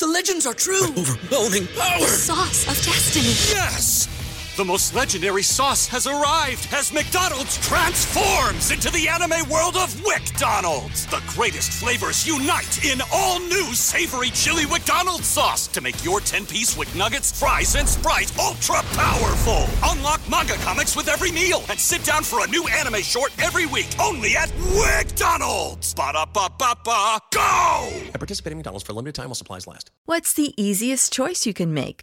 The legends are true. Overwhelming power! Sauce of destiny. Yes! The most legendary sauce has arrived as McDonald's transforms into the anime world of WickDonald's. The greatest flavors unite in all new savory chili McDonald's sauce to make your 10-piece Wick Nuggets, fries, and Sprite ultra powerful. Unlock manga comics with every meal and sit down for a new anime short every week only at WickDonald's. Ba-da-ba-ba-ba, go! At participating McDonald's for a limited time while supplies last. What's the easiest choice you can make?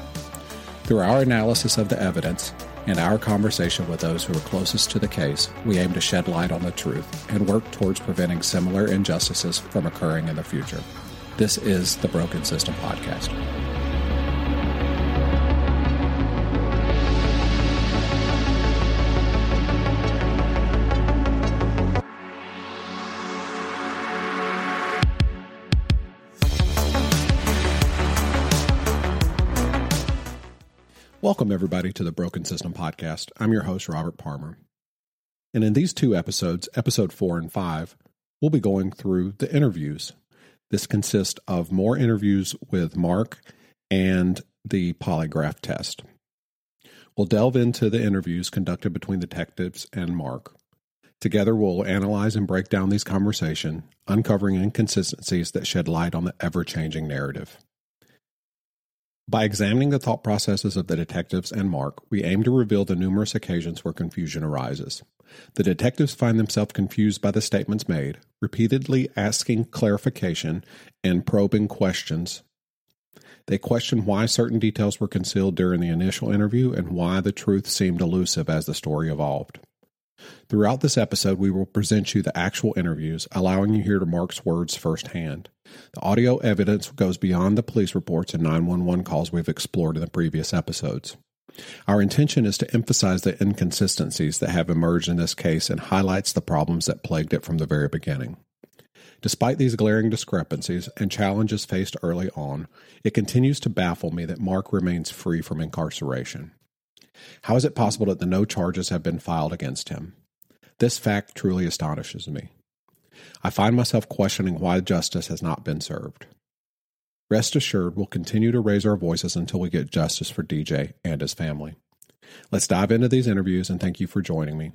Through our analysis of the evidence and our conversation with those who are closest to the case, we aim to shed light on the truth and work towards preventing similar injustices from occurring in the future. This is the Broken System Podcast. Welcome, everybody, to the Broken System Podcast. I'm your host, Robert Palmer. And in these two episodes, episode four and five, we'll be going through the interviews. This consists of more interviews with Mark and the polygraph test. We'll delve into the interviews conducted between detectives and Mark. Together, we'll analyze and break down these conversations, uncovering inconsistencies that shed light on the ever changing narrative. By examining the thought processes of the detectives and Mark, we aim to reveal the numerous occasions where confusion arises. The detectives find themselves confused by the statements made, repeatedly asking clarification and probing questions. They question why certain details were concealed during the initial interview and why the truth seemed elusive as the story evolved. Throughout this episode, we will present you the actual interviews, allowing you here to hear Mark's words firsthand. The audio evidence goes beyond the police reports and 911 calls we've explored in the previous episodes. Our intention is to emphasize the inconsistencies that have emerged in this case and highlights the problems that plagued it from the very beginning. Despite these glaring discrepancies and challenges faced early on, it continues to baffle me that Mark remains free from incarceration. How is it possible that the no charges have been filed against him? This fact truly astonishes me. I find myself questioning why justice has not been served. Rest assured, we'll continue to raise our voices until we get justice for DJ and his family. Let's dive into these interviews and thank you for joining me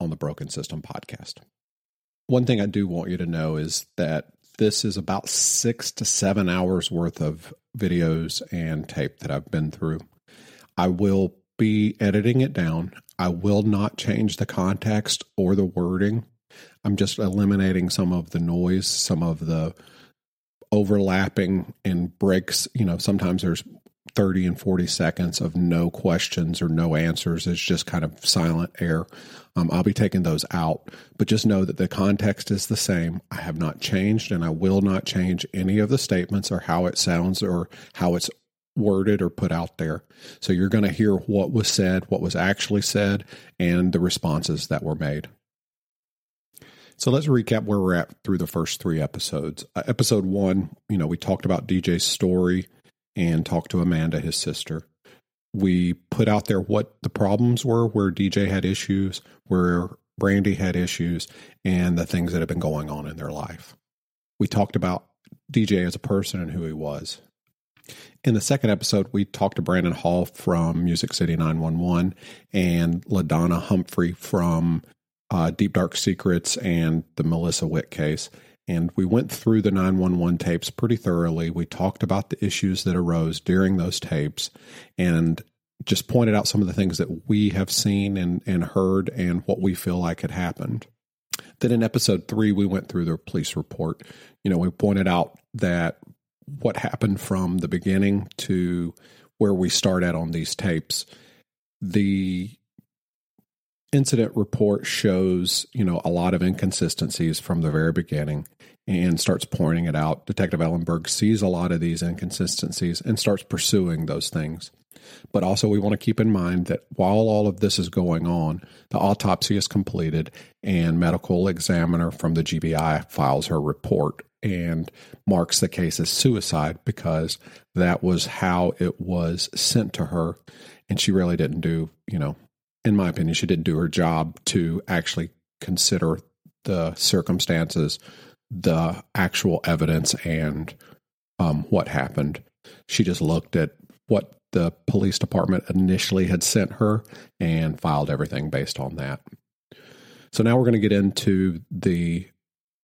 on the Broken System podcast. One thing I do want you to know is that this is about six to seven hours worth of videos and tape that I've been through. I will be editing it down. I will not change the context or the wording. I'm just eliminating some of the noise, some of the overlapping and breaks. You know, sometimes there's 30 and 40 seconds of no questions or no answers. It's just kind of silent air. Um, I'll be taking those out, but just know that the context is the same. I have not changed and I will not change any of the statements or how it sounds or how it's worded or put out there. So you're going to hear what was said, what was actually said, and the responses that were made. So let's recap where we're at through the first three episodes. Uh, episode one, you know, we talked about DJ's story and talked to Amanda, his sister. We put out there what the problems were, where DJ had issues, where Brandy had issues, and the things that have been going on in their life. We talked about DJ as a person and who he was. In the second episode, we talked to Brandon Hall from Music City 911 and LaDonna Humphrey from uh, Deep Dark Secrets and the Melissa Witt case. And we went through the 911 tapes pretty thoroughly. We talked about the issues that arose during those tapes and just pointed out some of the things that we have seen and, and heard and what we feel like had happened. Then in episode three, we went through the police report. You know, we pointed out that what happened from the beginning to where we start at on these tapes. The incident report shows, you know, a lot of inconsistencies from the very beginning and starts pointing it out. Detective Ellenberg sees a lot of these inconsistencies and starts pursuing those things. But also, we want to keep in mind that while all of this is going on, the autopsy is completed and medical examiner from the GBI files her report and marks the case as suicide because that was how it was sent to her. And she really didn't do, you know, in my opinion, she didn't do her job to actually consider the circumstances, the actual evidence, and um, what happened. She just looked at what the police department initially had sent her and filed everything based on that. So now we're going to get into the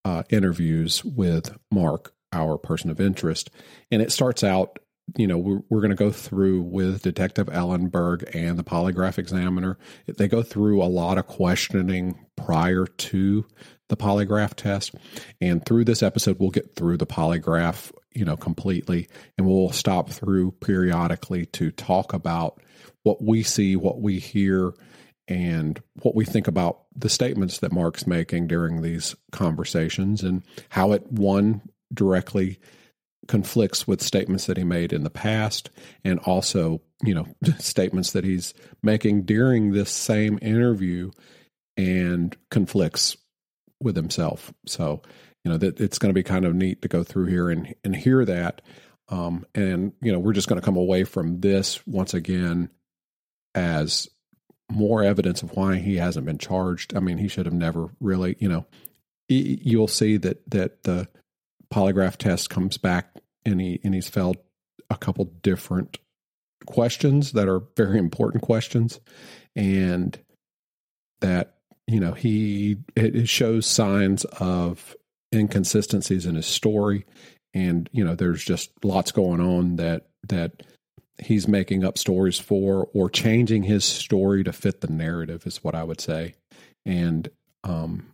uh, interviews with Mark, our person of interest. And it starts out, you know, we're, we're going to go through with Detective Ellenberg and the polygraph examiner. They go through a lot of questioning prior to the polygraph test. And through this episode, we'll get through the polygraph, you know, completely. And we'll stop through periodically to talk about what we see, what we hear, and what we think about the statements that Mark's making during these conversations and how it one directly conflicts with statements that he made in the past and also, you know, statements that he's making during this same interview and conflicts with himself. So, you know, that it's going to be kind of neat to go through here and and hear that. Um, and you know, we're just going to come away from this once again as more evidence of why he hasn't been charged. I mean, he should have never really, you know, you'll see that that the polygraph test comes back and he and he's failed a couple different questions that are very important questions and that you know he it shows signs of inconsistencies in his story and you know there's just lots going on that that he's making up stories for or changing his story to fit the narrative is what I would say. And um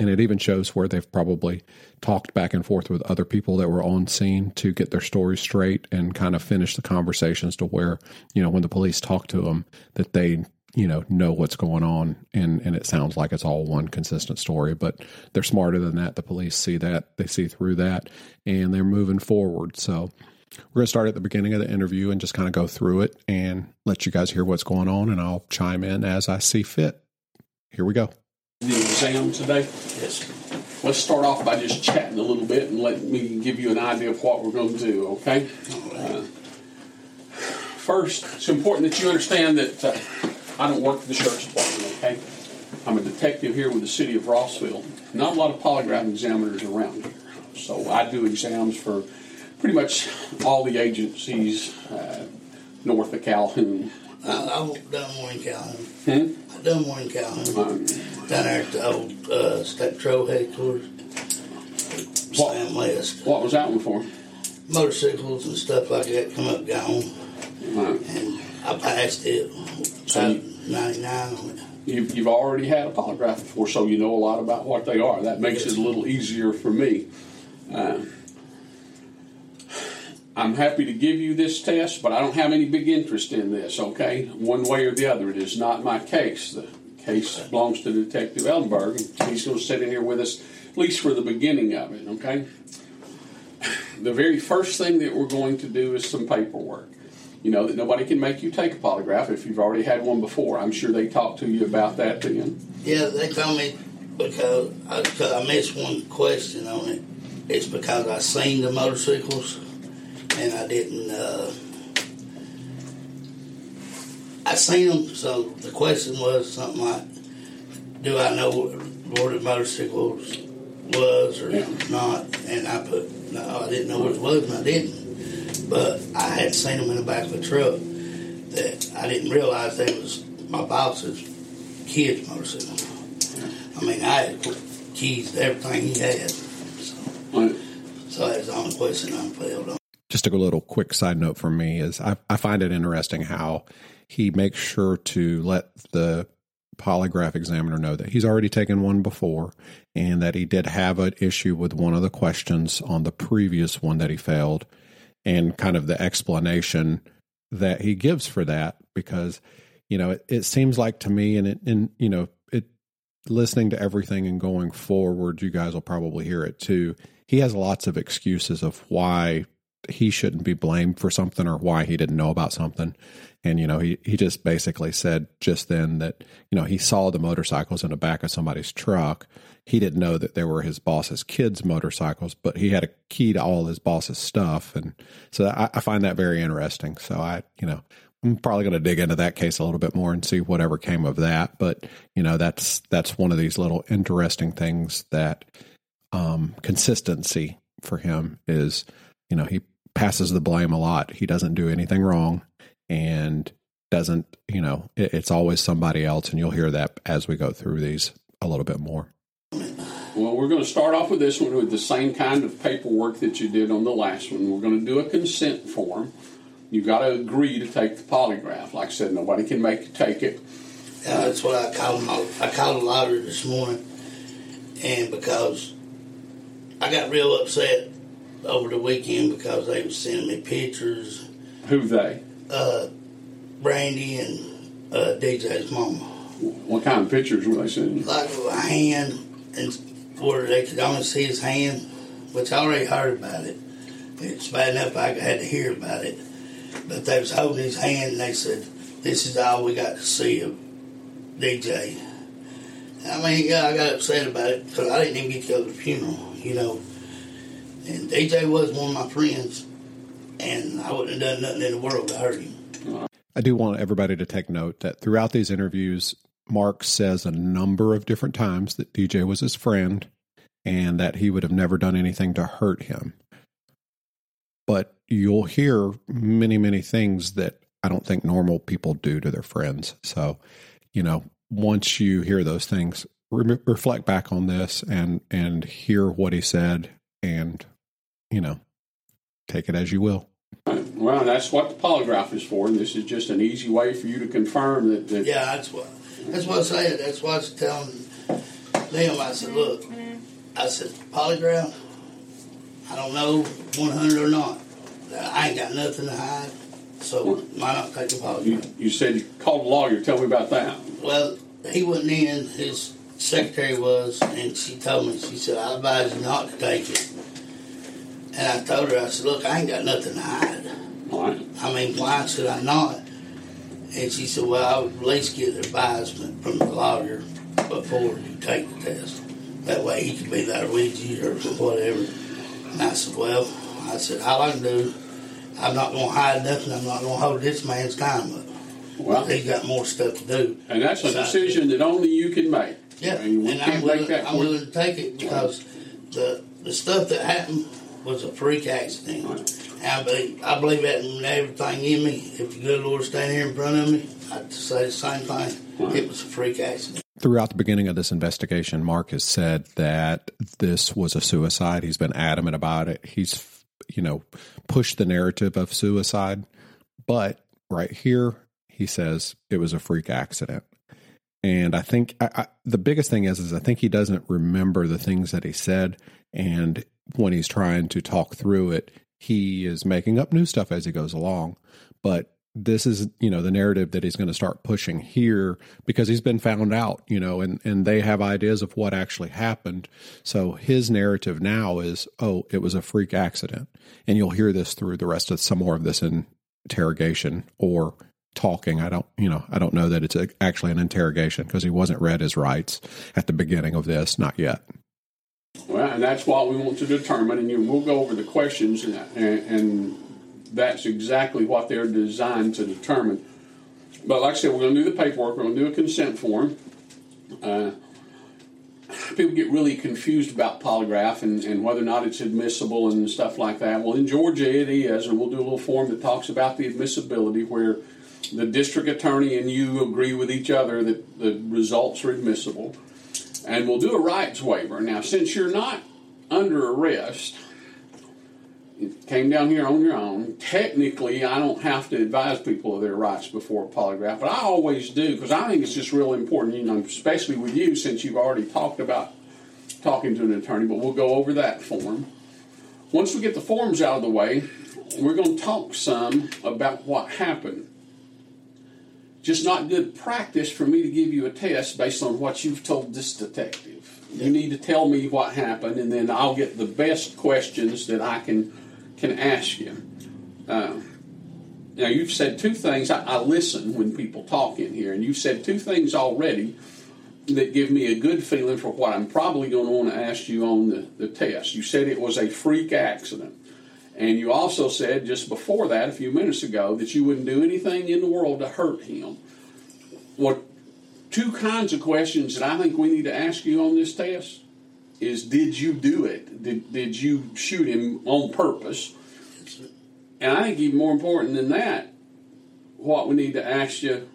and it even shows where they've probably talked back and forth with other people that were on scene to get their stories straight and kind of finish the conversations to where, you know, when the police talk to them that they, you know, know what's going on and and it sounds like it's all one consistent story, but they're smarter than that. The police see that, they see through that and they're moving forward. So we're going to start at the beginning of the interview and just kind of go through it and let you guys hear what's going on, and I'll chime in as I see fit. Here we go. The exam today? Yes. Let's start off by just chatting a little bit and let me give you an idea of what we're going to do, okay? Uh, first, it's important that you understand that uh, I don't work for the sheriff's department, okay? I'm a detective here with the city of Rossville. Not a lot of polygraph examiners around here. So I do exams for pretty much all the agencies uh, north of Calhoun. I, I've done one in Calhoun. Hmm? I've done one in Calhoun. Down there at the old uh, state patrol headquarters. What- Sam West. what was that one for? Motorcycles and stuff like that come up, gone. Uh, And I passed it. So About 99 you've, you've already had a polygraph before, so you know a lot about what they are. That makes it a little easier for me. Uh, I'm happy to give you this test, but I don't have any big interest in this, okay? One way or the other, it is not my case. The case belongs to Detective Ellenberg, he's going to sit in here with us at least for the beginning of it, okay? The very first thing that we're going to do is some paperwork. You know that nobody can make you take a polygraph if you've already had one before. I'm sure they talked to you about that then. Yeah, they told me because I, cause I missed one question on it. It's because I seen the motorcycles and I didn't. Uh, I seen them, so the question was something like, "Do I know where the motorcycles was or Yeah. not?" And I put, "No, I didn't know what it was, and I didn't." But I had seen them in the back of the truck. That I didn't realize they was my boss's kid's motorcycle. I mean, I had keys to everything he had. So, Right. so that's the only question I failed on. Just a little quick side note from me is I, I find it interesting how he makes sure to let the polygraph examiner know that he's already taken one before and that he did have an issue with one of the questions on the previous one that he failed and kind of the explanation that he gives for that because you know it, it seems like to me and it and you know it listening to everything and going forward you guys will probably hear it too. He has lots of excuses of why he shouldn't be blamed for something or why he didn't know about something. And, you know, he, he just basically said just then that, you know, he saw the motorcycles in the back of somebody's truck. He didn't know that they were his boss's kids' motorcycles, but he had a key to all his boss's stuff. And so I, I find that very interesting. So I, you know, I'm probably going to dig into that case a little bit more and see whatever came of that. But, you know, that's, that's one of these little interesting things that, um, consistency for him is, you know, he passes the blame a lot. He doesn't do anything wrong and doesn't, you know, it, it's always somebody else. And you'll hear that as we go through these a little bit more. Well, we're going to start off with this one with the same kind of paperwork that you did on the last one. We're going to do a consent form. You've got to agree to take the polygraph. Like I said, nobody can make you take it. Yeah, that's what I called my, I called the lottery this morning, and because I got real upset over the weekend because they was sending me pictures, Who they? uh, Brandy and uh, DJ's mama, What kind of pictures were they sending? like a hand, and where they could only see his hand, which I already heard about it. It's bad enough I had to hear about it, but they was holding his hand and they said, "This is all we got to see of DJ." I mean, yeah, I got upset about it because I didn't even get to go to the funeral, you know. And DJ was one of my friends, and I wouldn't have done nothing in the world to hurt him. I do want everybody to take note that throughout these interviews, Mark says a number of different times that DJ was his friend and that he would have never done anything to hurt him. But you'll hear many, many things that I don't think normal people do to their friends. So, you know, once you hear those things, re- reflect back on this and and hear what he said, and you know, take it as you will. Well, that's what the polygraph is for, and this is just an easy way for you to confirm that. that Yeah, that's what that's what I said. That's what I was telling them. I said, look, I said polygraph. I don't know 100 or not. I ain't got nothing to hide, so why not take the You, polygraph? you said you called a lawyer. Tell me about that. Well, he wasn't in. His secretary was, and she told me. She said, "I advise you not to take it." And I told her, I said, "Look, I ain't got nothing to hide. Right. I mean, why should I not?" And she said, "Well, I would at least get advisement from the lawyer before you take the test. That way, he could be there with you or whatever." And I said, "Well," I said, "all I can do, I'm not going to hide nothing. I'm not going to hold this man's time up. Well, He's got more stuff to do." and that's a decision that only you can make. Yeah, I mean, and I'm willing, I'm willing to take it because the the stuff that happened was a freak accident. And I believe I believe that in everything in me. If the good Lord stand here in front of me, I'd say the same thing. It was a freak accident. Throughout the beginning of this investigation, Mark has said that this was a suicide. He's been adamant about it. He's, you know, pushed the narrative of suicide. But right here, he says it was a freak accident. And I think I, I, the biggest thing is, is I think he doesn't remember the things that he said. And when he's trying to talk through it, he is making up new stuff as he goes along. But this is, you know, the narrative that he's going to start pushing here because he's been found out, you know, and, and they have ideas of what actually happened. So his narrative now is, oh, it was a freak accident. And you'll hear this through the rest of some more of this interrogation or talking. I don't, you know, I don't know that it's a, actually an interrogation because he wasn't read his rights at the beginning of this, not yet. Well, and that's what we want to determine, and you, we'll go over the questions, and, and that's exactly what they're designed to determine. But like I said, we're going to do the paperwork. We're going to do a consent form. Uh, people get really confused about polygraph and, and whether or not it's admissible and stuff like that. Well, in Georgia it is, and we'll do a little form that talks about the admissibility where the district attorney and you agree with each other that the results are admissible. And we'll do a rights waiver. Now, since you're not under arrest, came down here on your own. Technically, I don't have to advise people of their rights before a polygraph, but I always do because I think it's just real important, you know, especially with you since you've already talked about talking to an attorney, but we'll go over that form. Once we get the forms out of the way, we're going to talk some about what happened. Just not good practice for me to give you a test based on what you've told this detective. You need to tell me what happened, and then I'll get the best questions that I can can ask you. Uh, now, you've said two things. I, I, listen when people talk in here, and you've said two things already that give me a good feeling for what I'm probably going to want to ask you on the, the test. You said it was a freak accident. And you also said just before that, a few minutes ago, that you wouldn't do anything in the world to hurt him. What two kinds of questions that I think we need to ask you on this test is did you do it? Did, did you shoot him on purpose? And I think even more important than that, what we need to ask you,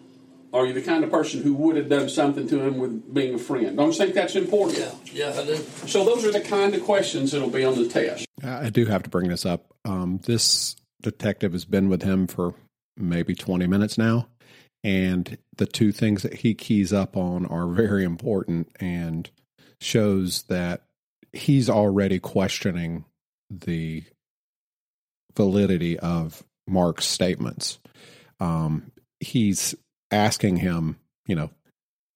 are you the kind of person who would have done something to him with being a friend? Don't you think that's important? Yeah, yeah, I do. So those are the kind of questions that'll be on the test. I do have to bring this up. Um, this detective has been with him for maybe 20 minutes now. And the two things that he keys up on are very important. And shows that he's already questioning the validity of Mark's statements. Um, he's asking him, you know,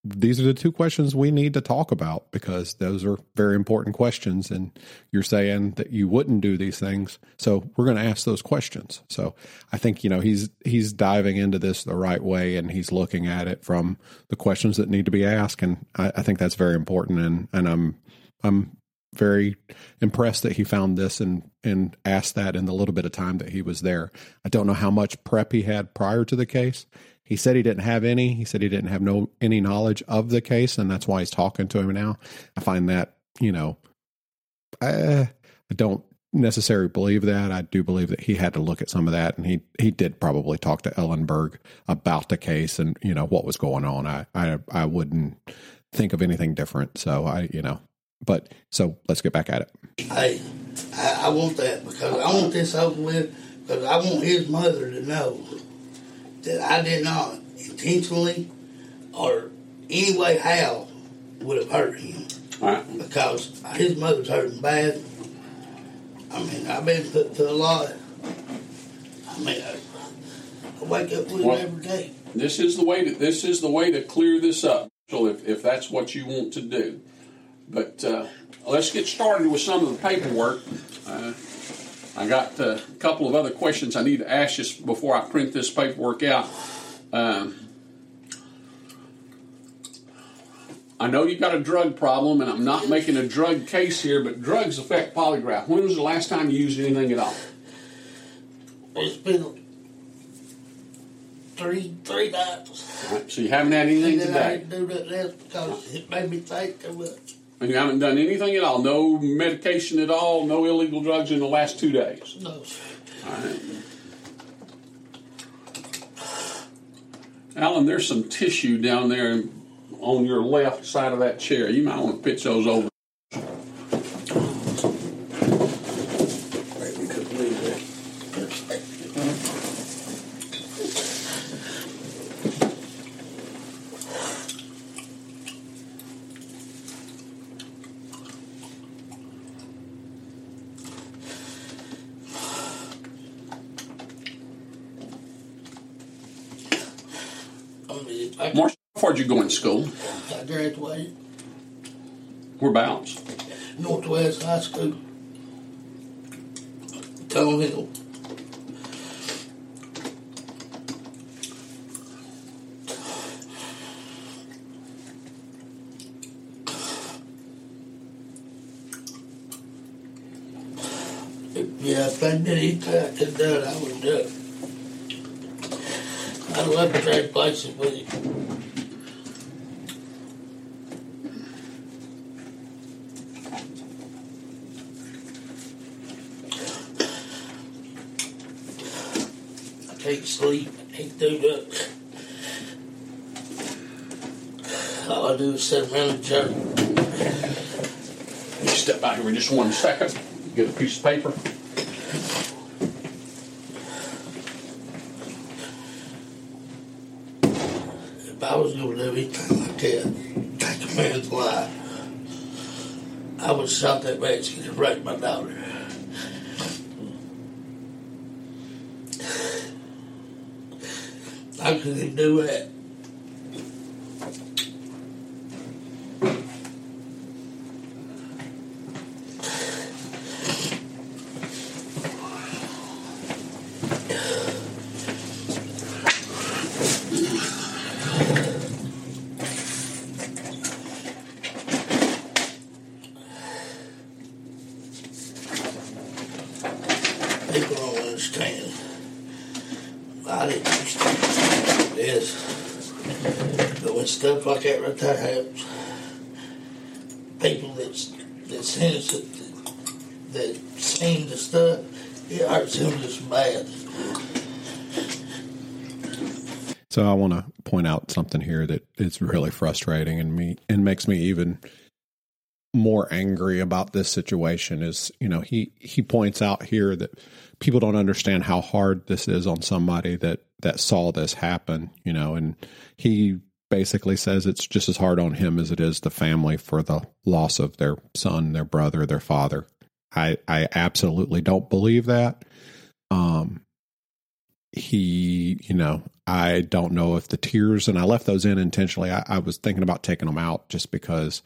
these are the two questions we need to talk about because those are very important questions. And you're saying that you wouldn't do these things. So we're going to ask those questions. So I think, you know, he's, he's diving into this the right way and he's looking at it from the questions that need to be asked. And I, I think that's very important. And, and I'm, I'm very impressed that he found this and and asked that in the little bit of time that he was there. I don't know how much prep he had prior to the case. He said he didn't have any. He said he didn't have no any knowledge of the case, and that's why he's talking to him now. I find that you know, I, I don't necessarily believe that. I do believe that he had to look at some of that, and he he did probably talk to Ellenberg about the case and you know what was going on. I I I wouldn't think of anything different. So I you know, but so let's get back at it. Hey, I, I want that because I want this over with because I want his mother to know that I did not intentionally or any way how would have hurt him. Right. Because his mother's hurting bad. I mean, I've been put through a lot. I mean, I, I wake up with well, him every day. This is the way to this is the way to clear this up. So if, if that's what you want to do, but uh, let's get started with some of the paperwork. Uh, I got uh, a couple of other questions I need to ask you before I print this paperwork out. Um, I know you got a drug problem, and I'm not making a drug case here, but drugs affect polygraph. When was the last time you used anything at all? It's been three three times. Right, so you haven't had anything today. I didn't do that because it made me think too much. And you haven't done anything at all? No medication at all? No illegal drugs in the last two days? No. All right. Alan, there's some tissue down there on your left side of that chair. You might want to pitch those over. We're balanced. Northwest High School, Tunnel Hill. Yeah, if I did eat that and that, I would do it. I love to trade places with you. Can't sleep. I can't do that. All I do is sit around and jerk. You step out here for just one second. Get a piece of paper. If I was going to do anything like that, take a man's life, I would shot that man to wreck my daughter. Couldn't do that. People don't understand. I didn't understand this. But when stuff happens, people that's that's innocent that, that seen the stuff, them just bad. So I want to point out something here that is really frustrating and me and makes me even more angry about this situation is, you know, he he points out here that people don't understand how hard this is on somebody that that saw this happen, you know, and he basically says it's just as hard on him as it is the family for the loss of their son, their brother, their father. I I absolutely don't believe that. Um he, you know, I don't know if the tears, and I left those in intentionally. I, I, was thinking about taking them out just because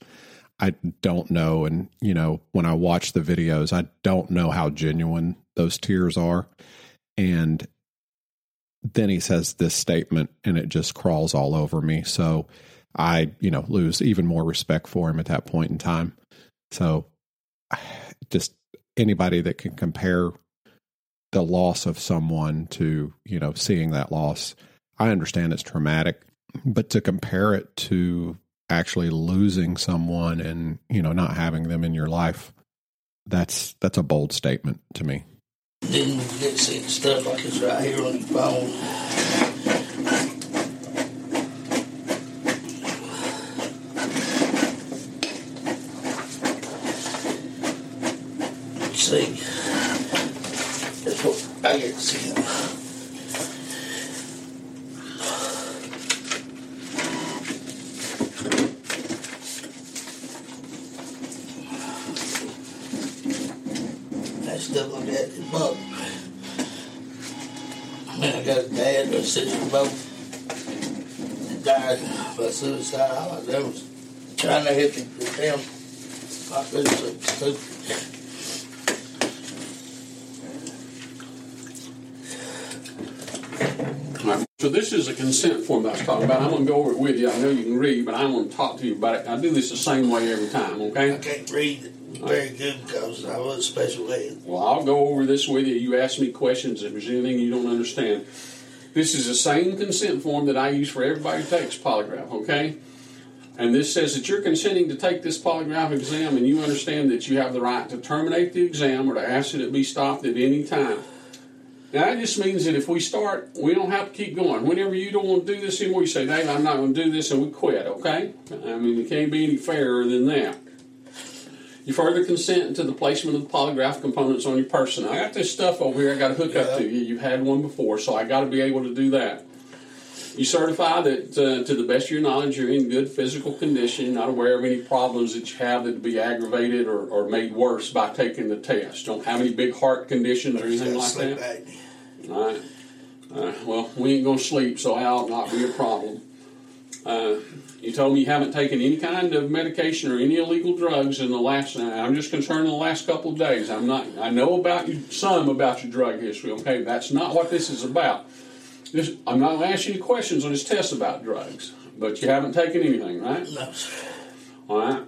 I don't know. And, you know, when I watch the videos, I don't know how genuine those tears are. And then he says this statement, and it just crawls all over me. So I, you know, lose even more respect for him at that point in time. So just anybody that can compare the loss of someone to you know seeing that loss i understand it's traumatic but to compare it to actually losing someone and you know not having them in your life that's that's a bold statement to me Didn't get the stuff like it's right here on your phone. See, that's what I get see. That stuff like that is bug. I mean, I got a dad or a sister both that died by suicide. I done was trying to help him with them. I could so stupid. So this is a consent form that I was talking about. I'm going to go over it with you. I know you can read, but I'm going to talk to you about it. I do this the same way every time, okay? I can't read very good because I was a special ed. Well, I'll go over this with you. You ask me questions if there's anything you don't understand. This is the same consent form that I use for everybody who takes polygraph, okay? And this says that you're consenting to take this polygraph exam and you understand that you have the right to terminate the exam or to ask that it be stopped at any time. Now, that just means that if we start, we don't have to keep going. Whenever you don't want to do this anymore, you say, Dave, I'm not going to do this, and we quit, okay? I mean, it can't be any fairer than that. You further consent to the placement of the polygraph components on your person. I got this stuff over here I got to hook up to you. You've had one before, so I got to be able to do that. You certify that, uh, to the best of your knowledge, you're in good physical condition, not aware of any problems that you have that would be aggravated or, or made worse by taking the test. Don't have any big heart conditions or anything like that. apnea. All right. All right. Well, we ain't gonna sleep, so that'll not be a problem. Uh, you told me you haven't taken any kind of medication or any illegal drugs in the last. I'm just concerned in the last couple of days. I'm not. I know about you some about your drug history. Okay, that's not what this is about. This, I'm not going to ask you any questions on this test about drugs, but you haven't taken anything, right? No, sir. All right.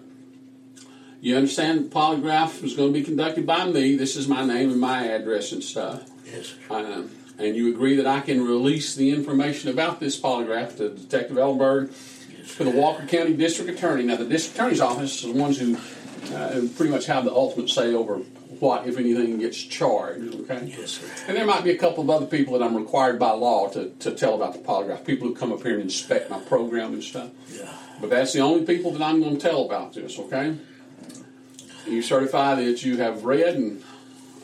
You understand the polygraph is going to be conducted by me. This is my name and my address and stuff. Yes, sir. Um, and you agree that I can release the information about this polygraph to Detective Ellenberg, to the Walker County District Attorney. Now, the District Attorney's Office is the ones who uh, pretty much have the ultimate say over what, if anything, gets charged. Okay. Yes, sir. And there might be a couple of other people that I'm required by law to, to tell about the polygraph. People who come up here and inspect my program and stuff. Yeah. But that's the only people that I'm going to tell about this, okay? You certify that you have read and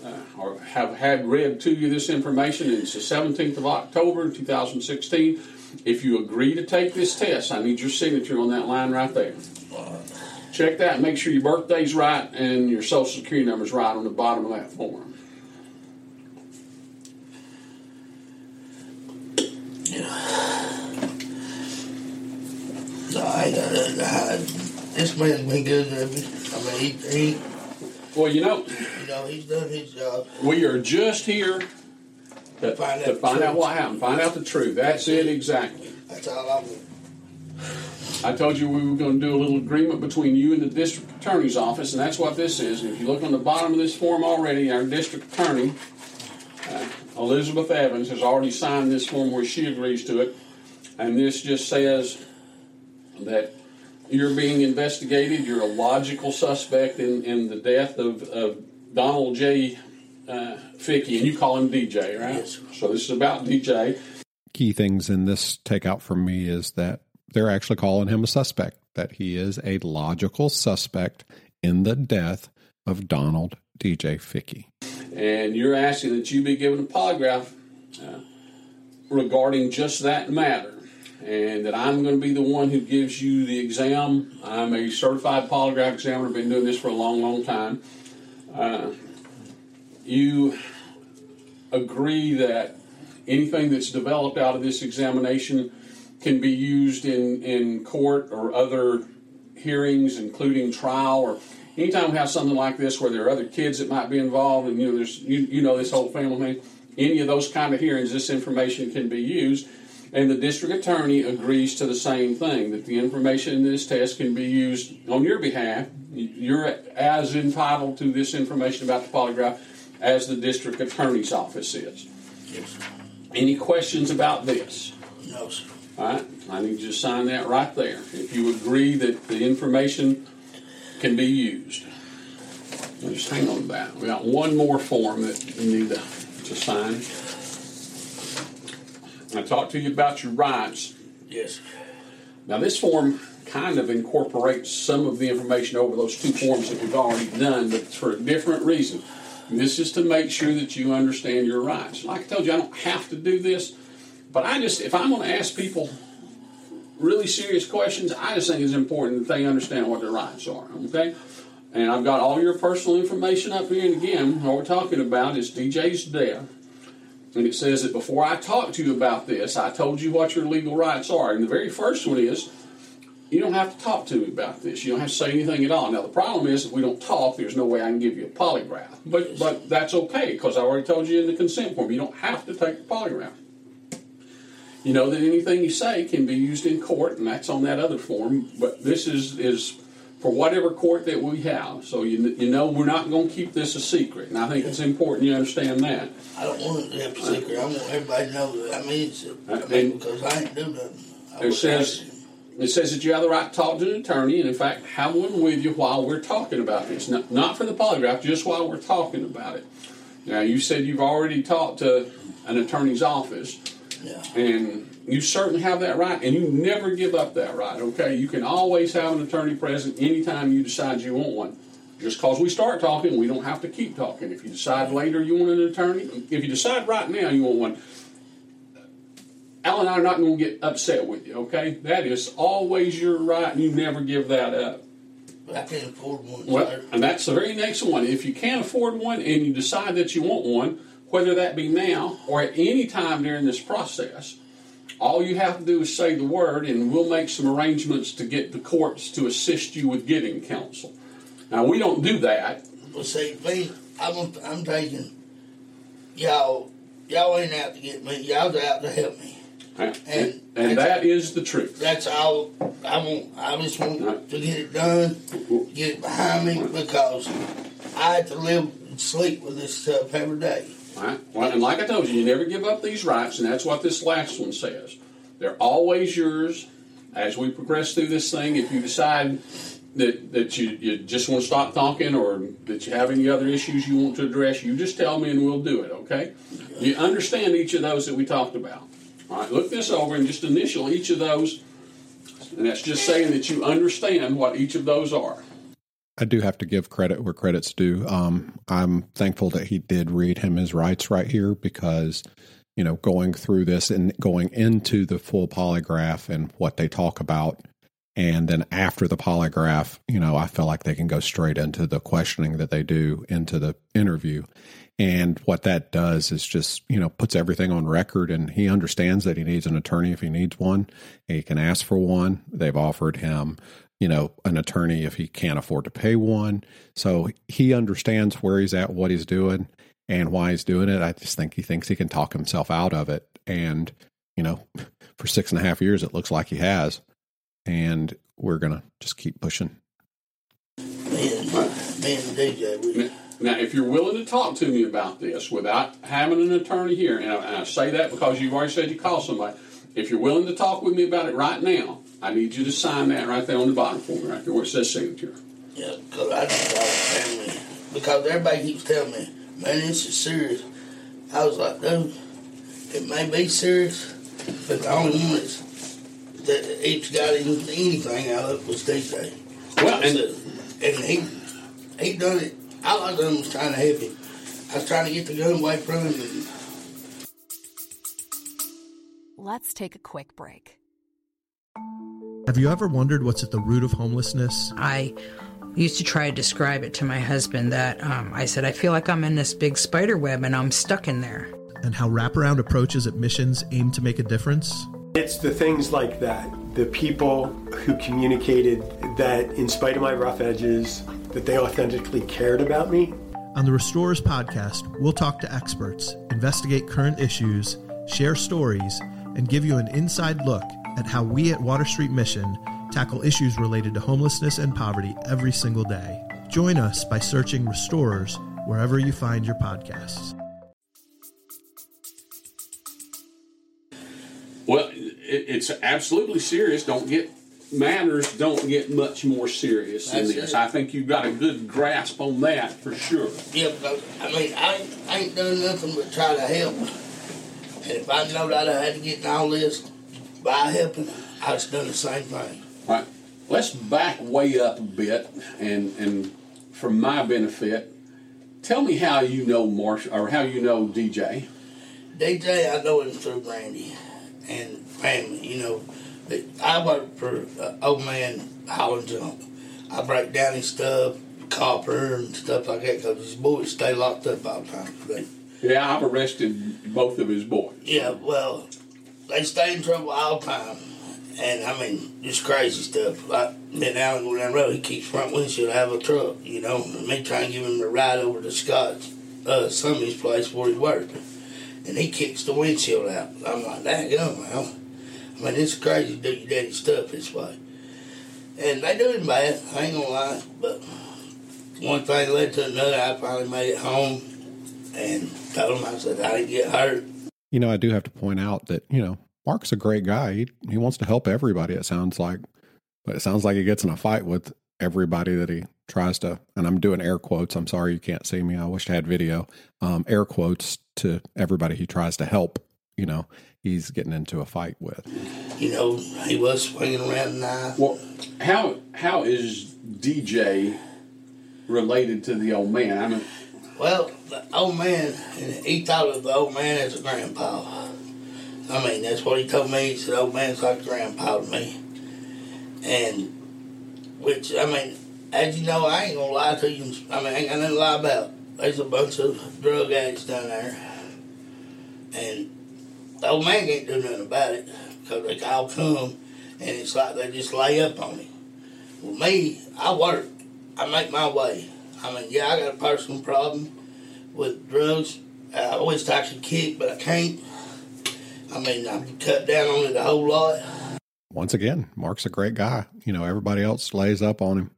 uh, or have had read to you this information. It's the 17th of October, 2016. If you agree to take this test, I need your signature on that line right there. Check that and make sure your birthday's right and your social security number's right on the bottom of that form. No, I ain't got nothing to hide. This man's been good to me. I mean, he, he, Well, you know, you know, he's done his job. we are just here to, Find out to find out what happened, find out the truth. That's it exactly. That's all I want. I told you we were going to do a little agreement between you and the district attorney's office, and that's what this is. And if you look on the bottom of this form already, our district attorney, uh, Elizabeth Evans, has already signed this form where she agrees to it. And this just says that you're being investigated. You're a logical suspect in, in the death of, of Donald J. Uh, Fickey, and you call him DJ, right? Yes. So this is about DJ. Key things in this takeout from me is that they're actually calling him a suspect, that he is a logical suspect in the death of Donald DJ Fickey. and you're asking that you be given a polygraph uh, regarding just that matter, and that I'm going to be the one who gives you the exam. I'm a certified polygraph examiner, been doing this for a long, long time. Uh, you agree that anything that's developed out of this examination can be used in, in court or other hearings, including trial, or anytime we have something like this where there are other kids that might be involved, and you know, there's you, you know this whole family thing. Any of those kind of hearings, this information can be used, and the district attorney agrees to the same thing that the information in this test can be used on your behalf. You're as entitled to this information about the polygraph as the district attorney's office is. Yes. Any questions about this? No, sir. All right, I need you to sign that right there. If you agree that the information can be used. Now Just hang on to that. We got one more form that you need to, to sign. I talked to you about your rights. Yes. Now, this form kind of incorporates some of the information over those two forms that we've already done, but it's for a different reason. And this is to make sure that you understand your rights. Like I told you, I don't have to do this, but I just, if I'm going to ask people really serious questions, I just think it's important that they understand what their rights are, okay? And I've got all your personal information up here, and again, what we're talking about is DJ's death. And it says that before I talked to you about this, I told you what your legal rights are. And the very first one is you don't have to talk to me about this. You don't have to say anything at all. Now, the problem is if we don't talk, there's no way I can give you a polygraph. But, but that's okay because I already told you in the consent form you don't have to take the polygraph. You know that anything you say can be used in court, and that's on that other form. But this is, is for whatever court that we have. So you, you know we're not going to keep this a secret. And I think it's important you understand that. I don't want it to have a secret. I want everybody to know that. I mean, it's, I mean uh, because I ain't do nothing. I It says. It says that you have the right to talk to an attorney, and in fact, have one with you while we're talking about this. Not, not for the polygraph, just while we're talking about it. Now, you said you've already talked to an attorney's office, Yeah. and you certainly have that right, and you never give up that right. Okay, you can always have an attorney present anytime you decide you want one. Just because we start talking, we don't have to keep talking. If you decide later you want an attorney, if you decide right now you want one, Al and I are not going to get upset with you, okay? That is always your right, and you never give that up. But I can't afford one. Well, sir. and that's the very next one. If you can't afford one and you decide that you want one, whether that be now or at any time during this process, all you have to do is say the word, and we'll make some arrangements to get the courts to assist you with getting counsel. Now, we don't do that. Well, see, me, I'm, I'm taking y'all. Y'all ain't out to get me. Y'all's out to help me. And, And- and that is the truth. That's all I want. I just want Right. to get it done, get it behind me because I have to live and sleep with this stuff every day. Right? Well, and like I told you, you never give up these rights, and that's what this last one says. They're always yours. As we progress through this thing, if you decide that, that you, you just want to stop talking or that you have any other issues you want to address, you just tell me and we'll do it, okay? You understand each of those that we talked about. All right, look this over and just initial each of those, and that's just saying that you understand what each of those are. I do have to give credit where credit's due. Um, I'm thankful that he did read him his rights right here because, you know, going through this and going into the full polygraph and what they talk about, and then after the polygraph, you know, I feel like they can go straight into the questioning that they do into the interview. And what that does is just, you know, puts everything on record and he understands that he needs an attorney if he needs one. He can ask for one. They've offered him, you know, an attorney if he can't afford to pay one. So he understands where he's at, what he's doing, and why he's doing it. I just think he thinks he can talk himself out of it. And, you know, for six and a half years, it looks like he has. And we're going to just keep pushing. Me and, DJ, we, Now, if you're willing to talk to me about this without having an attorney here, and I, and I say that because you've already said you call somebody, if you're willing to talk with me about it right now, I need you to sign that right there on the bottom for me, right there where it says signature. yeah, because I just got family. Because everybody keeps telling me, man, this is serious. I was like, dude, it may be serious, but the only one that's, that each got any- anything out of it was DJ. Well, and and he he done it. All I done was trying to help him. I was trying to get the gun away from him, and Let's take a quick break. Have you ever wondered what's at the root of homelessness? I used to try to describe it to my husband that um, I said, I feel like I'm in this big spider web and I'm stuck in there. And how wraparound approaches at missions aim to make a difference? It's the things like that, the people who communicated that in spite of my rough edges, that they authentically cared about me. On the Restorers podcast, we'll talk to experts, investigate current issues, share stories, and give you an inside look at how we at Water Street Mission tackle issues related to homelessness and poverty every single day. Join us by searching Restorers wherever you find your podcasts. Well, it, it's absolutely serious. Don't get matters don't get much more serious than That's this. it. I think you've got a good grasp on that for sure. yeah, because I mean, I ain't, I ain't done nothing but try to help. And if I know that I had to get in all this by helping, I just done the same thing. Right. Let's back way up a bit, and and for my benefit, tell me how you know Marsh or how you know DJ. DJ, I know him through Randy and family, you know. I work for uh, old man Holland Jump. I break down his stuff, copper and stuff like that, because his boys stay locked up all the time. They, Yeah, I've arrested both of his boys. yeah, well, they stay in trouble all the time. And I mean, just crazy stuff. Like then Alan going down the road, he keeps front windshield out of a truck, you know. And me trying to give him a ride over to Scott's, uh, somebody's place where he worked. And he kicks the windshield out. I'm like, that gun, man. I mean, it's crazy to do your stuff this way. And they do him bad, I ain't gonna lie. But one thing led to another. I finally made it home and told him, I said, I didn't get hurt. You know, I do have to point out that, you know, Mark's a great guy. He, he wants to help everybody, it sounds like. But it sounds like he gets in a fight with everybody that he tries to, and I'm doing air quotes. I'm sorry you can't see me. I wish I had video. Um, air quotes to everybody he tries to help. You know, he's getting into a fight with. You know, he was swinging around a knife. Well, how how is DJ related to the old man? I mean, Well, the old man, he thought of the old man as a grandpa. I mean, that's what he told me. He said, old man's like grandpa to me. And, which, I mean, as you know, I ain't gonna lie to you. I mean, I ain't to lie about. There's a bunch of drug addicts down there. And the old man can't do nothing about it because they all come and it's like they just lay up on him. Well, me, I work. I make my way. I mean, yeah, I got a personal problem with drugs. I always I could kick, but I can't. I mean, I cut down on it a whole lot. Once again, Mark's a great guy. You know, everybody else lays up on him,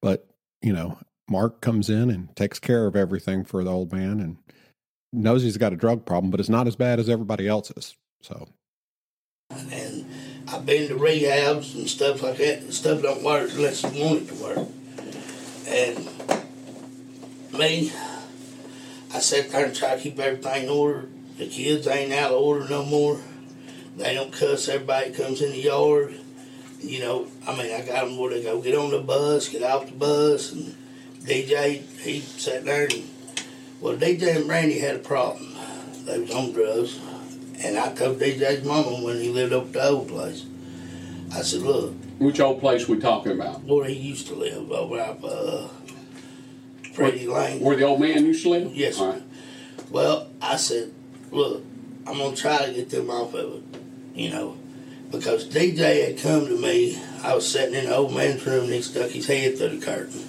but you know, Mark comes in and takes care of everything for the old man and knows he's got a drug problem, but it's not as bad as everybody else's. So, And I've been to rehabs and stuff like that, and stuff don't work unless you want it to work. And me, I sat there and try to keep everything in order. The kids ain't out of order no more. They don't cuss everybody comes in the yard. You know, I mean, I got them where they go get on the bus, get off the bus, and DJ, he sat there and, well, DJ and Brandy had a problem. They was on drugs. And I told DJ's mama when he lived up at the old place, I said, look, Which old place we talking about? where he used to live, over up uh, Freddie Lane. Where the old man used to live? Yes. Well, I said, look, I'm going to try to get them off of it, you know, because DJ had come to me. I was sitting in the old man's room and he stuck his head through the curtain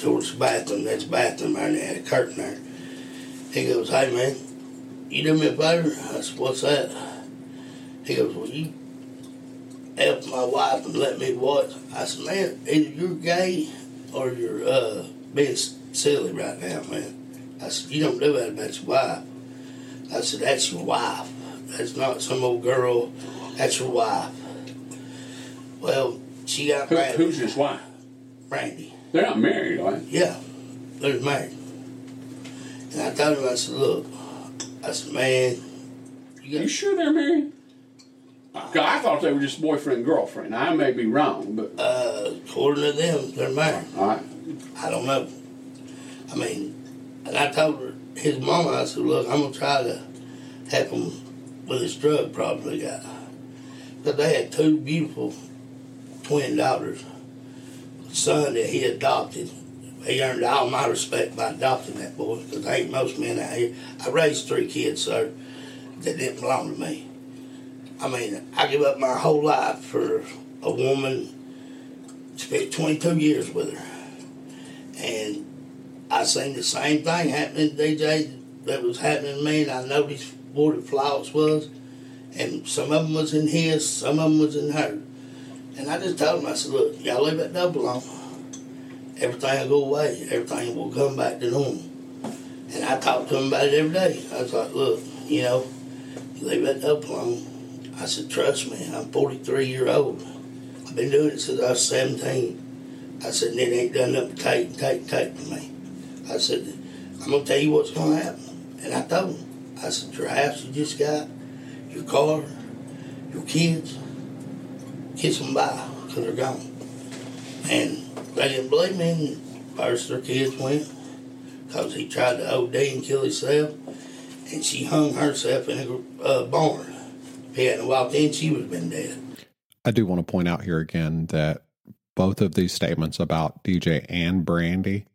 towards the bathroom. That's the bathroom there, had a curtain there. He goes, hey, man, you do me a favor? I said, what's that? He goes, well, you help my wife and let me watch. I said, man, either you're gay or you're uh, being silly right now, man. I said, you don't do that about your wife. I said, that's your wife. That's not some old girl. That's your wife. Well, she got Who, mad. who's his wife? Brandy. They're not married, are they? Yeah, they're married. And I told him, I said, look, I said, man, you, You sure they're married? Uh, I thought they were just boyfriend and girlfriend. I may be wrong, but uh, according to them, they're married. all right. I don't know. I mean, and I told her, his mama, I said, look, I'm going to try to help him with his drug problem he got. But they had two beautiful twin daughters. Son that he adopted. He earned all my respect by adopting that boy, because ain't most men out here. I raised three kids, sir, that didn't belong to me. I mean, I give up my whole life for a woman, spent 22 years with her. And I seen the same thing happening to DJ that was happening to me, and I noticed the flaws was. And some of them was in his, some of them was in her. And I just told him, I said, look, y'all leave that double on. Everything will go away. Everything will come back to normal. And I talked to him about it every day. I was like, look, you know, you leave that double on. I said, trust me, I'm 43 year old. I've been doing it since I was 17. I said, and it ain't done nothing but take, take, take for me. I said, I'm going to tell you what's going to happen. And I told him, I said, your house you just got, your car, your kids, kiss them by because they're gone. And they didn't believe me. And first their kids went because he tried to OD and kill himself. And she hung herself in a uh, barn. If he hadn't walked in, she would have been dead. I do want to point out here again that both of these statements about DJ and Brandy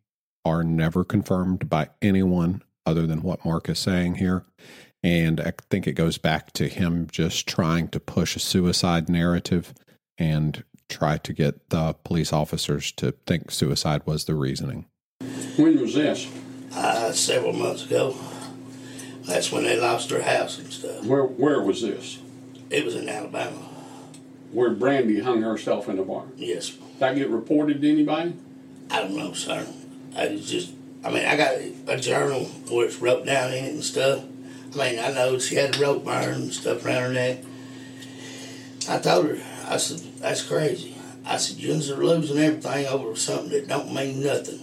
are never confirmed by anyone other than what Mark is saying here. And I think it goes back to him just trying to push a suicide narrative and try to get the police officers to think suicide was the reasoning. When was this? Uh, several months ago. That's when they lost their house and stuff. Where Where was this? It was in Alabama. Where Brandy hung herself in the barn. Yes. Did that get reported to anybody? I don't know, sir. I was just, I mean, I got a journal where it's wrote down in it and stuff. I mean, I know she had a rope burn and stuff around her neck. I told her, I said, that's crazy. I said, you are losing everything over something that don't mean nothing.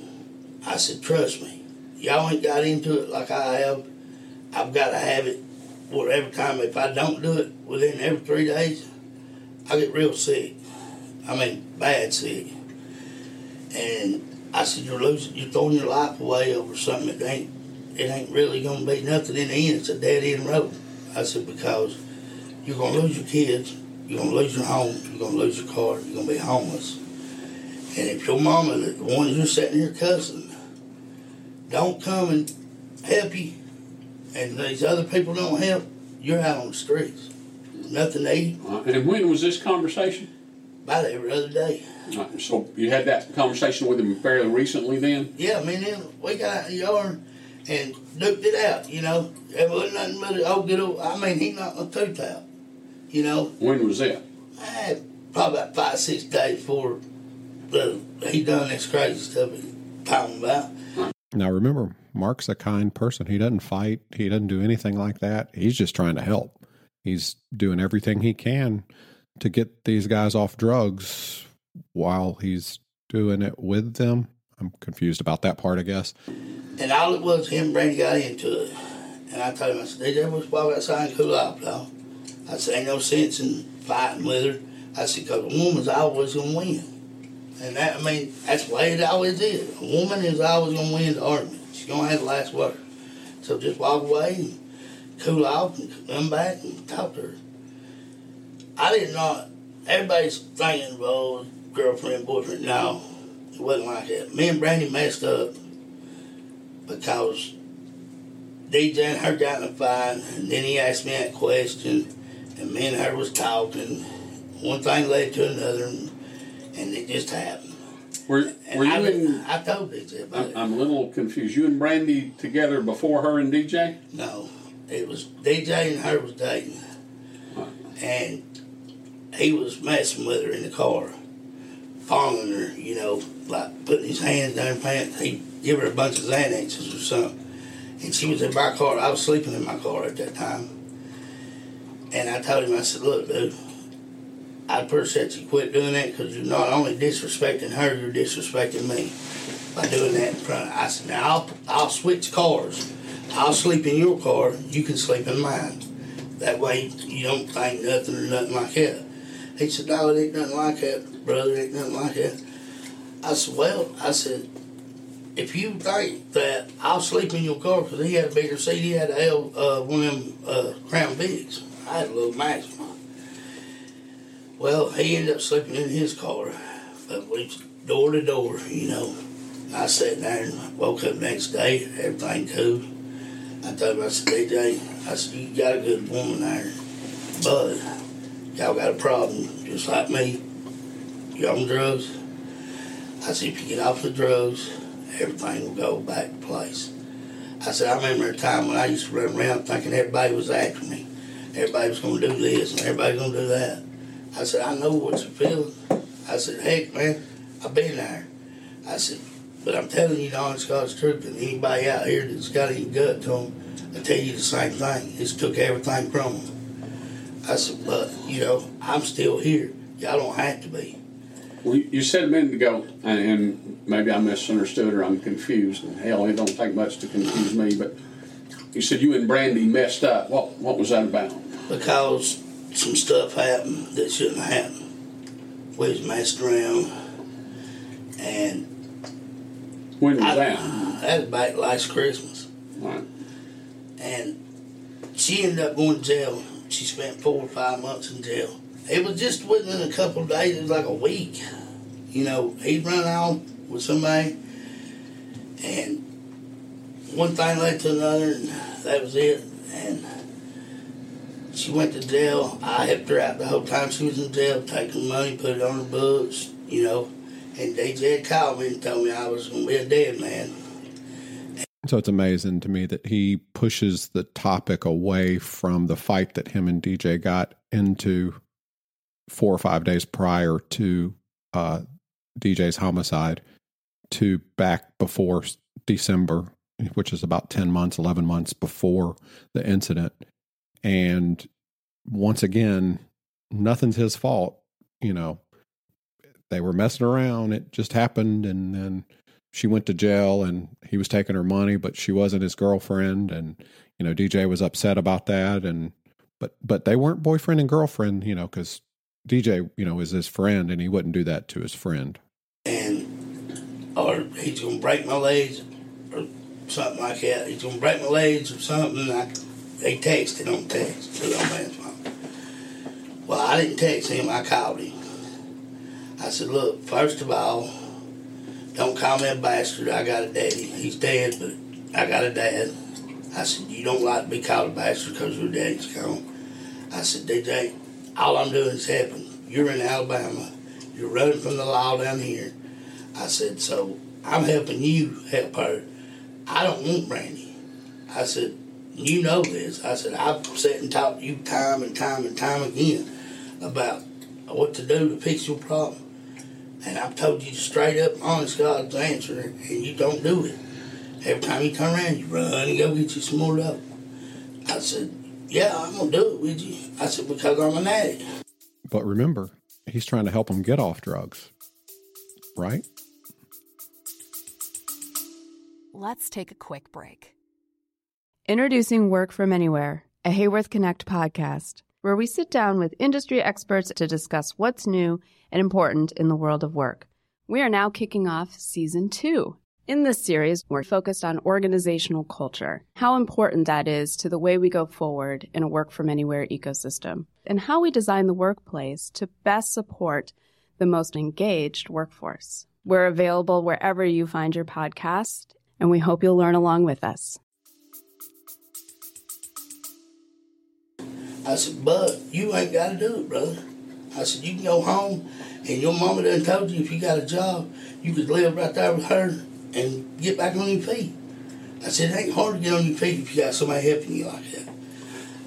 I said, trust me. Y'all ain't got into it like I have. I've got to have it where every time, if I don't do it within every three days, I get real sick. I mean, bad sick. And I said, you're losing, you're throwing your life away over something that ain't, it ain't really gonna be nothing in the end. It's a dead end road. I said, because you're gonna lose your kids, you're gonna lose your home, you're gonna lose your car, you're gonna be homeless. And if your mama, the ones you're sitting here cussing, don't come and help you, and these other people don't help, you're out on the streets. Nothing to eat. Uh, and when was this conversation? About every other day. Uh, so you had that conversation with him fairly recently then? Yeah, me and him, we got out in the yard and duked it out, you know. It wasn't nothing but an old good old, I mean, he knocked my tooth out. You know, When was that? eh, probably about five, six days before the, he done this crazy stuff he's talking about. Now remember, Mark's a kind person. He doesn't fight. He doesn't do anything like that. He's just trying to help. He's doing everything he can to get these guys off drugs while he's doing it with them. I'm confused about that part, I guess. And all it was, him and Brandy got into it. And I told him, I said, DJ, let's walk outside and cool off, though. I said, ain't no sense in fighting with her. I said, because a woman's always going to win. And that, I mean, that's the way it always is. A woman is always going to win the argument. She's going to have the last word. So just walk away and cool off and come back and talk to her. I did not, everybody's thinking, oh, girlfriend, boyfriend. No, it wasn't like that. Me and Brandy messed up because DJ and her got in a fight, and then he asked me that question, and me and her was talking. One thing led to another, and, it just happened. Were, were you I, in? I told DJ about I'm, it. I'm a little confused. You and Brandy together before her and DJ? No, it was DJ and her was dating, and he was messing with her in the car, fondling her, you know, like putting his hands down her pants. He give her a bunch of Xanaxes or something, and she was in my car. I was sleeping in my car at that time, and I told him, I said, "Look, dude." I'd appreciate you quit doing that because you're not only disrespecting her, you're disrespecting me by doing that in front. Of I said, now I'll, I'll switch cars. I'll sleep in your car. You can sleep in mine. That way you don't think nothing or nothing like that. He said, no, it ain't nothing like that, brother. It ain't nothing like that. I said, well, I said, if you think that I'll sleep in your car because he had a bigger seat, he had a L, uh, one of them uh, Crown Vics. I had a little Maxima. Well, he ended up sleeping in his car, but we door to door, you know. I sat there and woke up next day, everything cool. I told him, I said, DJ, I said, you got a good woman there, but y'all got a problem, just like me. You're on drugs. I said, if you get off the drugs, everything will go back to place. I said, I remember a time when I used to run around thinking everybody was after me. Everybody was going to do this and everybody going to do that. I said, I know what you're feeling. I said, heck, man, I've been there. I said, but I'm telling you the honest God's truth, and anybody out here that's got any gut to them, I tell you the same thing. It's took everything from them. I said, but, you know, I'm still here. Y'all don't have to be. Well, you you said a minute ago, and, maybe I misunderstood or I'm confused. And hell, it don't take much to confuse me. But you said you and Brandy messed up. What what was that about? Because some stuff happened that shouldn't have happened. We was messing around, and When was I, that? that was back last Christmas. Right. and she ended up going to jail. She spent four or five months in jail. It was just within a couple of days. It was like a week. You know, he'd run out with somebody, and one thing led to another, and that was it. And she went to jail. I helped her out the whole time she was in jail, taking money, put it on her books, you know. And had called me and told me I was going to be a dead man. So it's amazing to me that he pushes the topic away from the fight that him and DJ got into four or five days prior to uh, DJ's homicide to back before December, which is about 10 months, 11 months before the incident. And once again, nothing's his fault. You know, they were messing around. It just happened. And then she went to jail and he was taking her money, but she wasn't his girlfriend. And, you know, DJ was upset about that. And, but, but they weren't boyfriend and girlfriend, you know, because DJ, you know, was his friend and he wouldn't do that to his friend. and or he's gonna break my legs or something like that. He's gonna break my legs or something. I, they text to the old man's phone. Well, I didn't text him. I called him. I said, "Look, first of all, don't call me a bastard. I got a daddy. He's dead, but I got a dad." I said, "You don't like to be called a bastard because your daddy's gone." I said, "DJ, all I'm doing is helping. You're in Alabama. You're running from the law down here." I said, so I'm helping you help her. I don't want Brandy. I said, you know this. I said, I've sat and talked to you time and time and time again about what to do to fix your problem. And I've told you straight up, honest God's answer, and you don't do it. Every time you turn around, you run and go get you some more dope. I said, Yeah, I'm going to do it with you. I said, Because I'm an addict. But remember, he's trying to help him get off drugs, right? Let's take a quick break. Introducing Work From Anywhere, a Haworth Connect podcast, where we sit down with industry experts to discuss what's new and important in the world of work. We are now kicking off season two. In this series, we're focused on organizational culture, how important that is to the way we go forward in a work from anywhere ecosystem, and how we design the workplace to best support the most engaged workforce. We're available wherever you find your podcast, and we hope you'll learn along with us. I said, Bud, you ain't got to do it, brother. I said, you can go home, and your mama done told you if you got a job, you could live right there with her and get back on your feet. I said, it ain't hard to get on your feet if you got somebody helping you like that.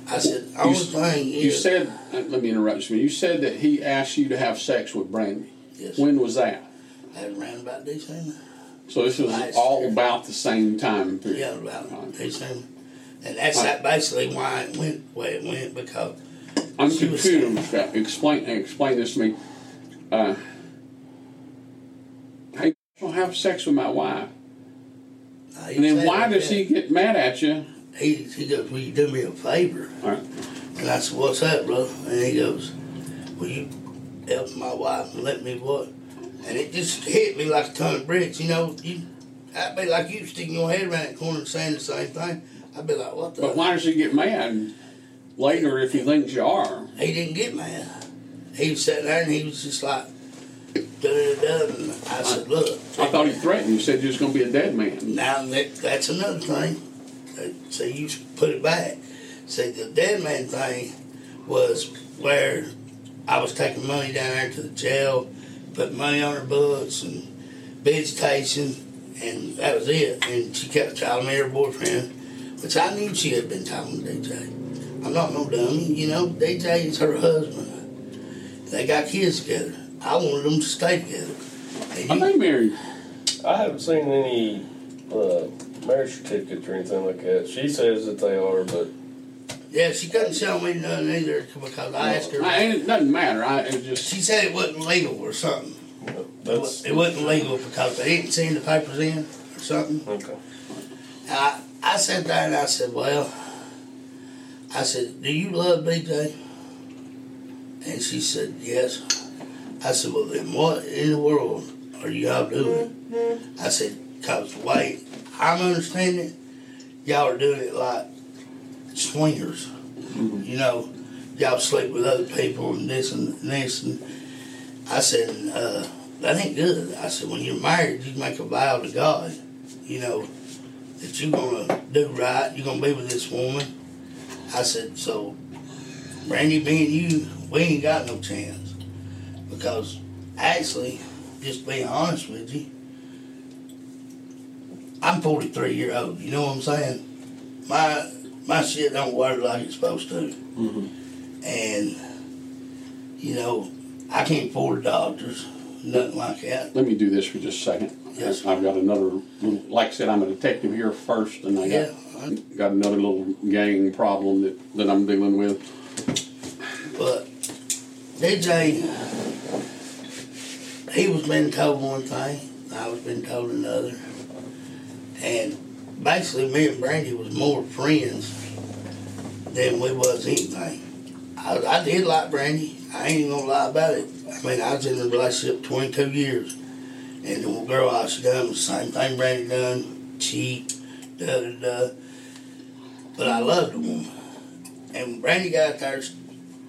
I said, the only thing You is, said, let me interrupt you. You said that he asked you to have sex with Brandy. Yes. When was that? that around about December. So this was Last all year. about the same time period. Yeah, about December. And that's that basically why it went the way it went because I'm confused. Explain explain this to me. Uh, hey, don't have sex with my wife. uh, And then why does that. he get mad at you? He, he goes, Will you do me a favor? Right. And I said, What's that, bro? And he goes, Will you help my wife and let me what? And it just hit me like a ton of bricks. You know, you, I'd be like you sticking your head around that corner and saying the same thing. I'd be like, What the? But why does he get mad later if he thinks you are? He didn't get mad. He was sitting there and he was just like, da da da. And I said, Look. I thought he threatened you. Said you was going to be a dead man. Now that, that's another thing. Uh, So you put it back. See, the dead man thing was where I was taking money down there to the jail, putting money on her books and visitation, and that was it. And she kept telling me her boyfriend, which I knew she had been talking to DJ. I'm not no dummy, you know. DJ is her husband. They got kids together. I wanted them to stay together. And Are you- they married? I haven't seen any uh, marriage certificates or anything like that. She says that they are, but Yeah, she couldn't tell me none either because I asked her. I, it doesn't matter. I it just She said it wasn't legal or something. It that's It wasn't legal because they didn't send the papers in or something. okay. I I sat there and I said, well, I said, do you love DJ? And she said, yes. I said, well, then what in the world are y'all doing? I said, because way I'm understanding, y'all are doing it like swingers. You know, y'all sleep with other people and this and this. And I said, uh, that ain't good. I said, when you're married, you make a vow to God, you know, that you're going to do right. You're going to be with this woman. I said, so, Randy, and you, we ain't got no chance. Because actually, just being honest with you, I'm 43 year old. You know what I'm saying? My my shit don't work like it's supposed to. Mm-hmm. And, you know, I can't afford doctors, nothing like that. let me do this for just a second. Yes. I've got another. Like I said, I'm a detective here first, and I got Got another little gang problem that that I'm dealing with. But DJ, he was being told one thing, I was being told another. And basically, me and Brandy was more friends than we was anything. I, I did like Brandy. I ain't gonna lie about it. I mean, I was in a relationship 22 years. And the girl I was done the same thing Brandy done, cheat, da da da. But I loved the woman. And when Brandy got there,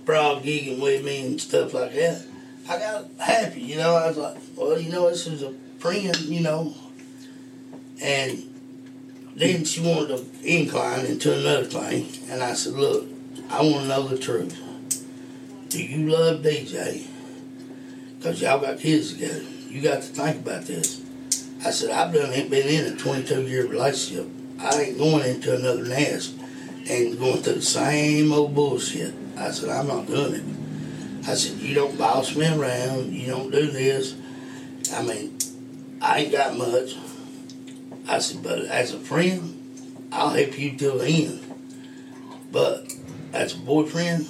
frog gigging with me and stuff like that, I got happy, you know. I was like, well, you know, this is a friend, you know. And then she wanted to incline into another thing, and I said, look, I want to know the truth. Do you love DJ? Because y'all got kids together. You got to think about this. I said, I've done been in a 22 year relationship. I ain't going into another nest and going through the same old bullshit. I said, I'm not doing it. I said, you don't boss me around. You don't do this. I mean, I ain't got much. I said, but as a friend, I'll help you till the end. But as a boyfriend,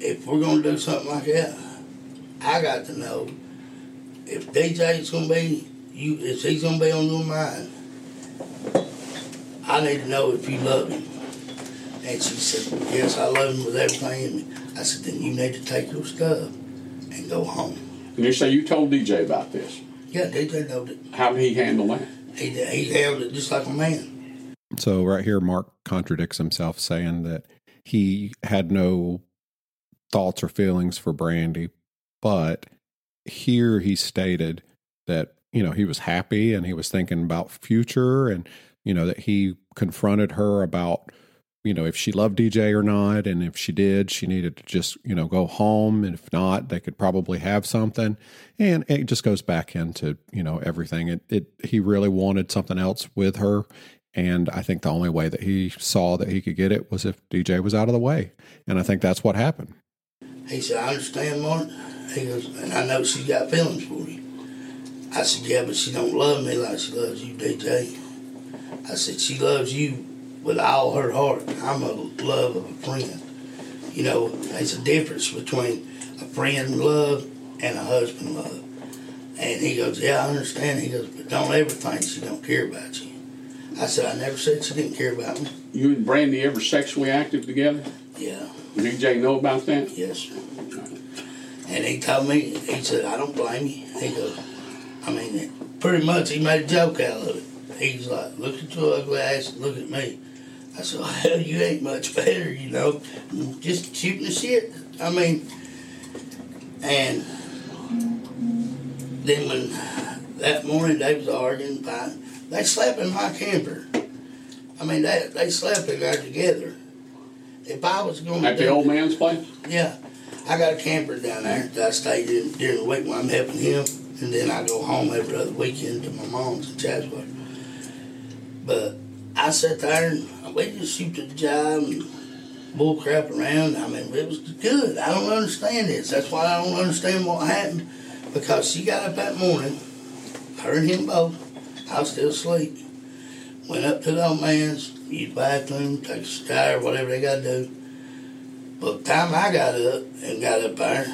if we're gonna do something like that, I got to know if DJ's gonna be you, if he's gonna be on your mind. I need to know if you love him. And she said, Yes, I love him with everything in me. I said, Then you need to take your stuff and go home. And you say you told DJ about this. Yeah, DJ knowed it. How did he handle that? He, he handled it just like a man. So right here, Mark contradicts himself, saying that he had no thoughts or feelings for Brandy, but here he stated that you know he was happy and he was thinking about future, and you know that he confronted her about you know if she loved DJ or not, and if she did, she needed to just you know go home, and if not, they could probably have something, and it just goes back into you know everything. It, it he really wanted something else with her, and I think the only way that he saw that he could get it was if DJ was out of the way. And I think that's what happened. He said, I understand, Martin. He goes, and I know she got feelings for you. I said, yeah, but she don't love me like she loves you, DJ. I said, she loves you with all her heart. I'm a love of a friend. You know, there's a difference between a friend love and a husband love. And he goes, yeah, I understand. He goes, but don't ever think she don't care about you. I said, I never said she didn't care about me. You and Brandy ever sexually active together? Yeah. Did DJ know about that? Yes, sir. And he told me, he said, I don't blame you. He goes, I mean, pretty much he made a joke out of it. He's like, look into your ugly ass and look at me. I said, well, you ain't much better, you know. Just shooting the shit. I mean, and then when that morning they was arguing, fine, they slept in my camper. I mean, they, they slept in there together. If I was going to At the old man's place? yeah, I got a camper down there that I stayed in during the week when I'm helping him, and then I go home every other weekend to my mom's in Chatsworth. But I sat there and we just shoot the job and bull crap around. I mean, it was good. I don't understand this. That's why I don't understand what happened. Because she got up that morning, her and him both. I was still asleep. Went up to the old man's, used the bathroom, take a shower, whatever they got to do. By the time I got up and got up there,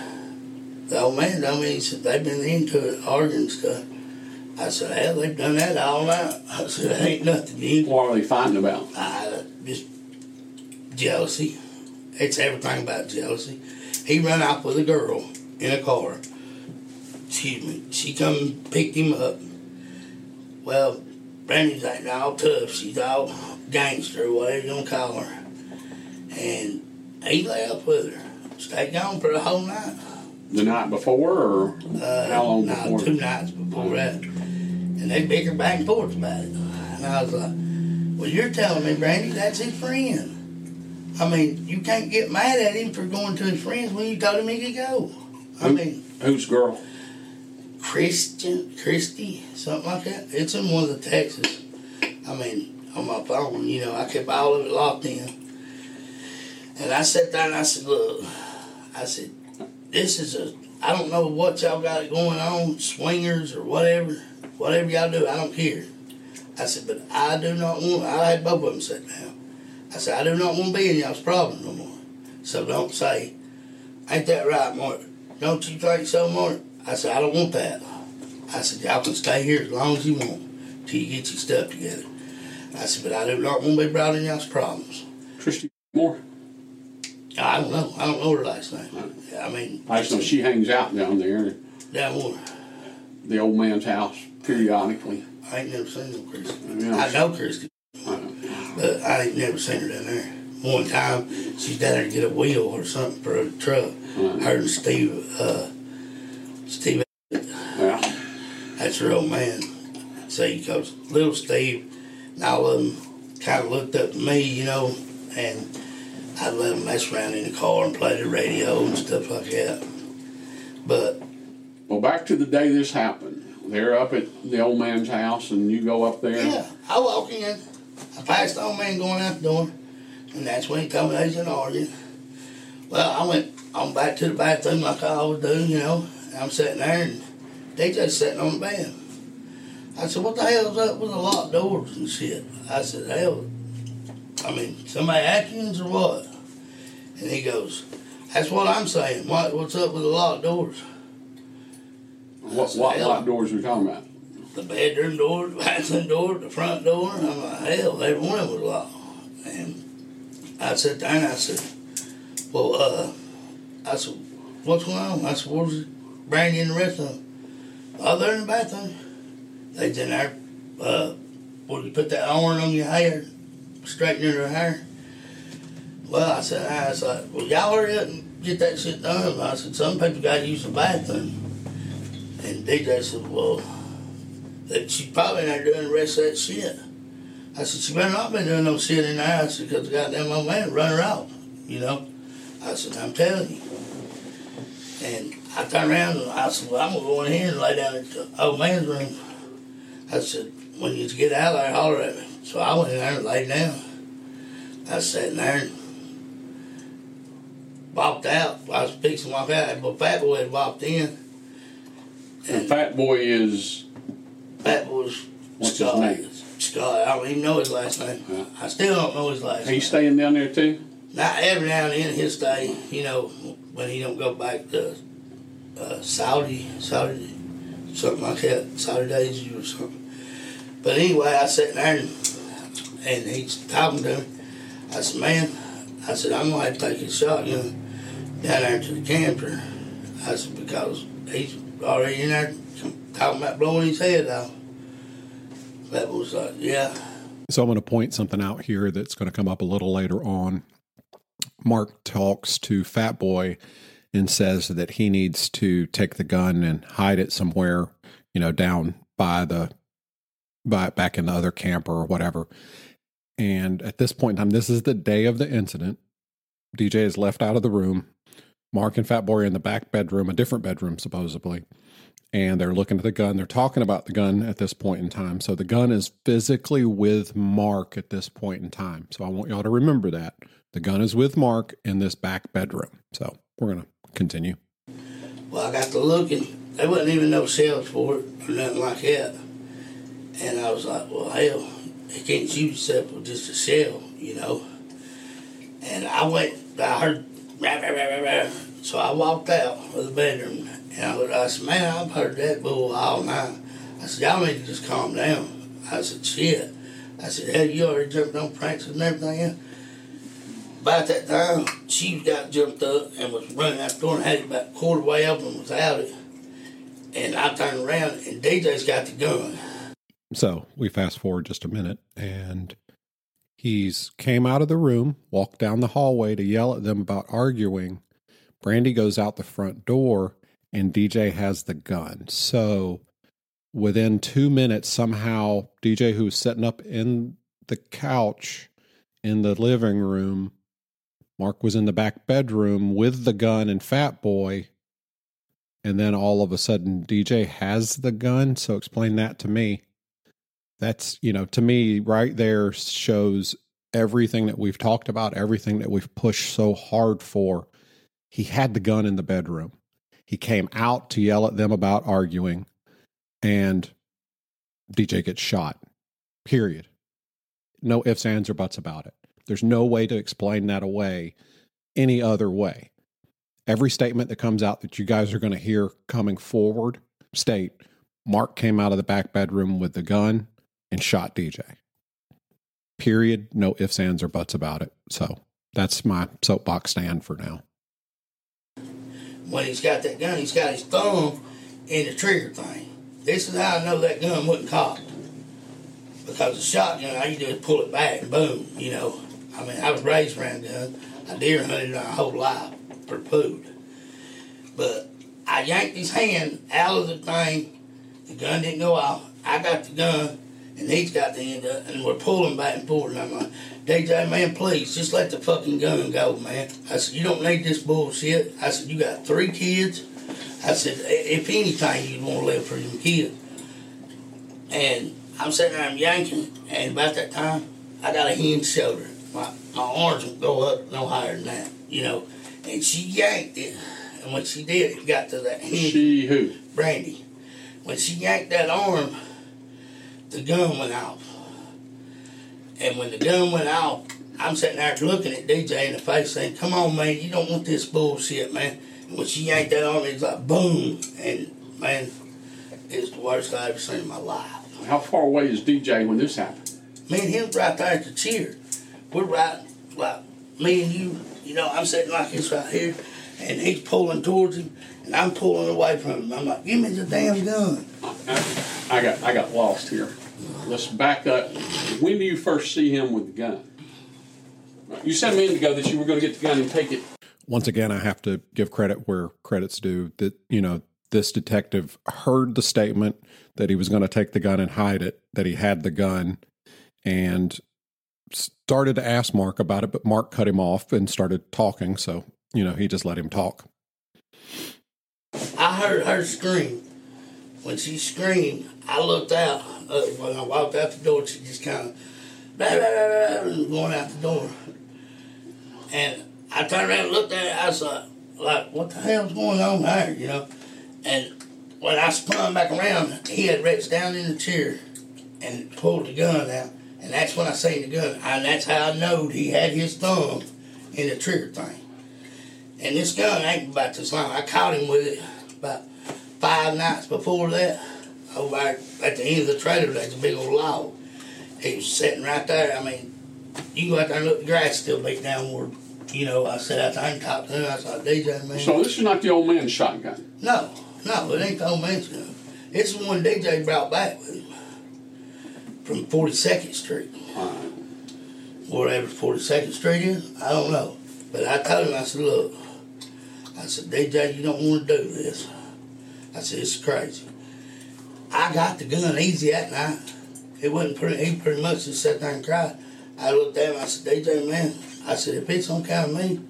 the old man told me, he said, they've been into it, arguing stuff. I said, hell, they've done that all night. I said, it ain't nothing new. What are they fighting about? Uh, just jealousy. It's everything about jealousy. He run off with a girl in a car. Excuse me. She come and picked him up. Well, Brandy's ain't all tough. She's all gangster, whatever you gonna call her. And he lay up with her. Stayed gone for the whole night. The night before, or Uh, how long no, before? two nights before that. And they bickered back and forth about it. And I was like, well, you're telling me, Brandy, that's his friend. I mean, you can't get mad at him for going to his friends when you told him he could go. I Who- mean, Whose girl? Christian, Christy, something like that. It's in one of the Texas. I mean, on my phone, you know, I kept all of it locked in. And I sat there and I said, look, I said, this is a, I don't know what y'all got going on, swingers or whatever, whatever y'all do, I don't care. I said, but I do not want, I had both of them sit down. I said, I do not want to be in y'all's problem no more. So don't say, ain't that right, Mark? Don't you think so, Mark? I said, I don't want that. I said, y'all can stay here as long as you want till you get your stuff together. I said, but I do not want to be brought in y'all's problems. Christy Moore. I don't know. I don't know her last name. I mean, I just know she hangs out down there, down where? the old man's house, periodically. I ain't never seen no Christy. Yeah. I know Christy, but I ain't never seen her down there. One time, she's down there to get a wheel or something for a truck. Her and Steve, uh, Steve, Yeah. that's her old man. See, because little Steve and all of them kind of looked up to me, you know, and I'd let them mess around in the car and play the radio and stuff like that. But Well, back to the day this happened. They're up at the old man's house, and you go up there. yeah, I walk in. I pass the old man going out the door, and that's when he told me they was in arguing. Well, I went on back to the bathroom like I always do, you know. I'm sitting there, and they just sitting on the bed. I said, "What the hell's up with the locked doors and shit?" I said, "Hell, I mean, somebody actions or what?" And he goes, "That's what I'm saying. What, what's up with the locked doors?" What, what locked doors are we talking about? the bedroom door, the bathroom door, the front door. And I'm like, hell, every one of them was locked. And I sat there and I said, well, uh, I said, what's going on? I said, where's Brandy and the rest of them? Oh, they're in the bathroom. They's in there. Uh, well, you put that iron on your hair, straightening her hair. Well, I said, I was like, well, y'all hurry up and get that shit done. I said, some people got to use the bathroom. And DJ said, well, that probably not doing the rest of that shit. I said, she better not be doing no shit in there. I said, because goddamn old man run her out, you know. I said, I'm telling you. And I turned around and I said, well, I'm going to go in here and lay down at the old man's room. I said, when you get out there, holler at me. So I went in there and laid down. I sat in there and walked out. I was fixing walk out, but Fat Boy had walked in. And Fat Boy is Fat Boy's what's Scott. his name? Scott. I don't even know his last name. I still don't know his last name. He's staying down there too. Now, every now and then he'll stay, you know, when he don't go back to uh, Soddy, Soddy, something like that, Soddy-Daisy or something. But anyway, I sat there and, and he's talking to me. I said, man, I said, I'm going to have to take his shotgun down there to the camper. I said, because he's already in there talking about blowing his head off. That was like, yeah. So I'm going to point something out here that's going to come up a little later on. Mark talks to Fat Boy and says that he needs to take the gun and hide it somewhere, you know, down by the by back in the other camper or whatever. And at this point in time, this is the day of the incident. DJ is left out of the room. Mark and Fat Boy are in the back bedroom, a different bedroom supposedly. And they're looking at the gun. They're talking about the gun at this point in time. So the gun is physically with Mark at this point in time. So I want y'all to remember that. The gun is with Mark in this back bedroom. So we're going to continue. Well, I got to looking. There wasn't even no shells for it or nothing like that. And I was like, well, hell, he can't shoot himself with just a shell, you know. And I went, I heard, so I walked out of the bedroom. And I, was, I said, man, I've heard that bull all night. I said, y'all need to just calm down. I said, shit. I said, hell, you already jumped on Francis and everything. About that time, she got jumped up and was running out the door and had it about quarter way open without it. And I turned around and DJ's got the gun. So we fast forward just a minute and he's came out of the room, walked down the hallway to yell at them about arguing. Brandy goes out the front door and DJ has the gun. So within two minutes, somehow DJ, who's sitting up in the couch in the living room, Mark was in the back bedroom with the gun and Fat Boy. And then all of a sudden, DJ has the gun. So explain that to me. That's, you know, to me, right there shows everything that we've talked about, everything that we've pushed so hard for. He had the gun in the bedroom. He came out to yell at them about arguing, and DJ gets shot. Period. No ifs, ands, or buts about it. There's no way to explain that away any other way. Every statement that comes out that you guys are going to hear coming forward state Mark came out of the back bedroom with the gun and shot DJ. Period. No ifs, ands, or buts about it. So that's my soapbox stand for now. When he's got that gun, he's got his thumb in the trigger thing. This is how I know that gun wasn't cocked. Because the shotgun, all you do is pull it back and boom, you know. I mean, I was raised around guns. I deer hunted my whole life for food. But I yanked his hand out of the thing. The gun didn't go off. I got the gun, and he's got the end up, and we're pulling back and forth. And I'm like, DJ, man, please, just let the fucking gun go, man. I said, you don't need this bullshit. I said, you got three kids. I said, if anything, you'd want to live for them kids. And I'm sitting there, I'm yanking, and about that time, I got a hinge shoulder. My, my arms won't go up no higher than that, you know. And she yanked it. And when she did, it got to that hinge. She who? Brandy. When she yanked that arm, the gun went off. And when the gun went off, I'm sitting there looking at DJ in the face saying, Come on, man, you don't want this bullshit, man. And when she yanked that on it was like boom. And man, it's the worst I've ever seen in my life. How far away is DJ when this happened? Me and him right there at the cheer. We're right, like me and you, you know, I'm sitting like this right here, and he's pulling towards him, and I'm pulling away from him. I'm like, give me the damn gun. I got I got lost here. Let's back up. When do you first see him with the gun? You said a minute ago that you were going to get the gun and take it. Once again, I have to give credit where credit's due. That you know, this detective heard the statement that he was going to take the gun and hide it, that he had the gun, and started to ask Mark about it, but Mark cut him off and started talking. So, you know, he just let him talk. Heard her scream. When she screamed, I looked out. Uh, when I walked out the door, she just kind of going out the door. And I turned around and looked at her. I was like, like, what the hell's going on there, you know? And when I spun back around, he had reached down in the chair and pulled the gun out. And that's when I seen the gun. And that's how I knowed he had his thumb in the trigger thing. And this gun ain't about this long. I caught him with it about five nights before that. Over at the end of the trailer, there's a big old log. He was sitting right there. I mean, you go out there and look, the grass still beat downward. You know, I said out there and talked to him. I said, DJ, man. So this is not the old man's shotgun. No, no, it ain't the old man's gun. It's the one DJ brought back with him from 42nd Street. Wherever 42nd Street is, I don't know. But I told him, I said, look, I said, DJ, you don't want to do this. I said, it's crazy. I got the gun easy that night. It wasn't pretty, he pretty much just sat there and cried. I looked at him, I said, DJ, man, I said, if it's on kind of me,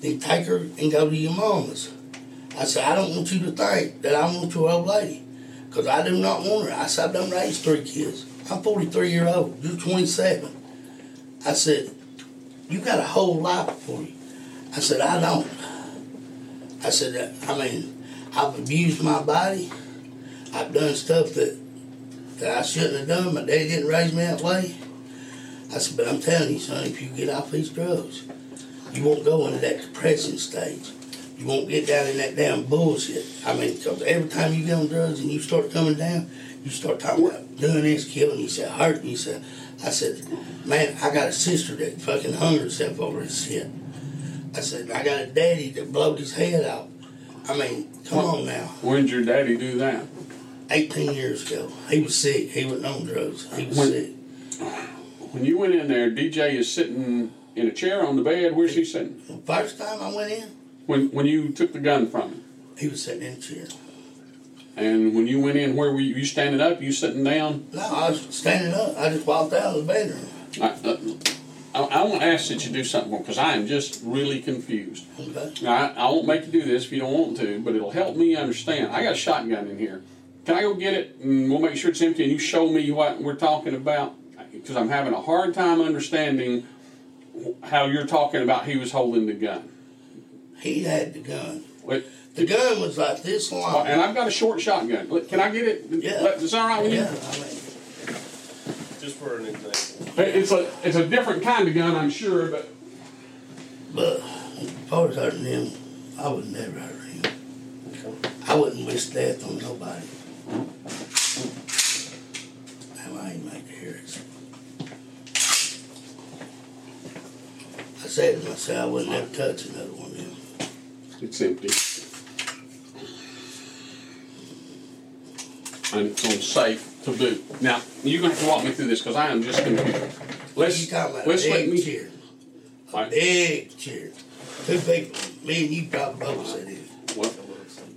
then take her and go to your mama's. I said, I don't want you to think that I want your old lady, because I do not want her. I said, I've done raised three kids. I'm 43 year old. You're 27. I said, you got a whole life before you. I said, I don't. I said, I mean, I've abused my body. I've done stuff that that I shouldn't have done. My dad didn't raise me that way. I said, but I'm telling you, son, if you get off these drugs, you won't go into that depression stage. You won't get down in that damn bullshit. I mean, because every time you get on drugs and you start coming down, you start talking about doing this, killing, you said, hurting, you said, I said, man, I got a sister that fucking hung herself over this shit. I said, I got a daddy that blowed his head out. I mean, come on now. When'd your daddy do that? 18 years ago. He was sick. He wasn't on drugs. He was When- sick. When you went in there, DJ is sitting in a chair on the bed. Where's he sitting? The First time I went in, When when you took the gun from him, he was sitting in a chair. and when you went in, where were you? You standing up? You sitting down? No, I was standing up. I just walked out of the bedroom. I, uh, I, I want to ask that you do something more because I am just really confused. Okay. Now, I, I won't make you do this if you don't want to, but it'll help me understand. I got a shotgun in here. Can I go get it and we'll make sure it's empty and you show me what we're talking about? Because I'm having a hard time understanding how you're talking about he was holding the gun. He had the gun. Wait, The gun was like this long. and I've got a short shotgun. Can I get it? Yeah. Is that all right with you? Yeah, mean, Just for an example. It's a it's a different kind of gun, I'm sure, but but as far as hurting him, I would never hurt him. I wouldn't wish death on nobody. Now, I ain't make the hearings. I said to myself, I would never touch another one of them. it's empty. And it's on safe to boot. Now you're gonna have to walk me through this because I am just confused. Let's You talking about let's a let me. chair. A Right. big chair. Two people. Me and you probably both said it. Well,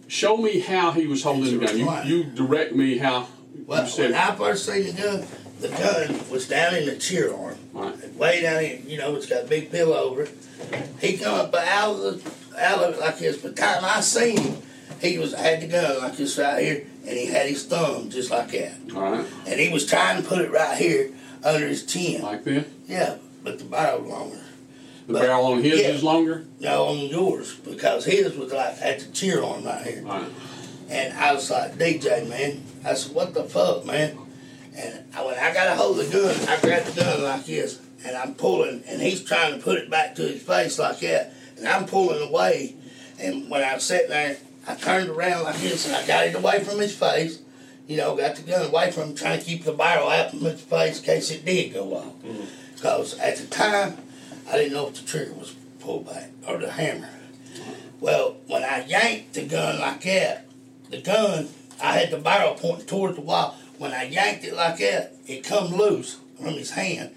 show me how he was holding the gun. You, you direct me how Well, you said. when I first seen the gun, the gun was down in the chair arm. Right. Way down in, you know, it's got a big pillow over it. He come up out of the out of it like this. The time I seen him, he was had the gun like this right here, and he had his thumb just like that. All right. And he was trying to put it right here, under his chin. Like this? Yeah, but the barrel longer. The barrel on his yeah. is longer? No, on yours, because his was like at the cheer on right here. All right. And I was like, DJ, man. I said, what the fuck, man? And I, when I got a hold of the gun, I grabbed the gun like this, and I'm pulling, and he's trying to put it back to his face like that, and I'm pulling away. And when I was sitting there, I turned around like this, and I got it away from his face. You know, got the gun away from him, trying to keep the barrel out from his face in case it did go off. Mm-hmm. Because at the time, I didn't know if the trigger was pulled back or the hammer. Mm-hmm. Well, when I yanked the gun like that, the gun, I had the barrel pointing towards the wall. When I yanked it like that, it come loose from his hand.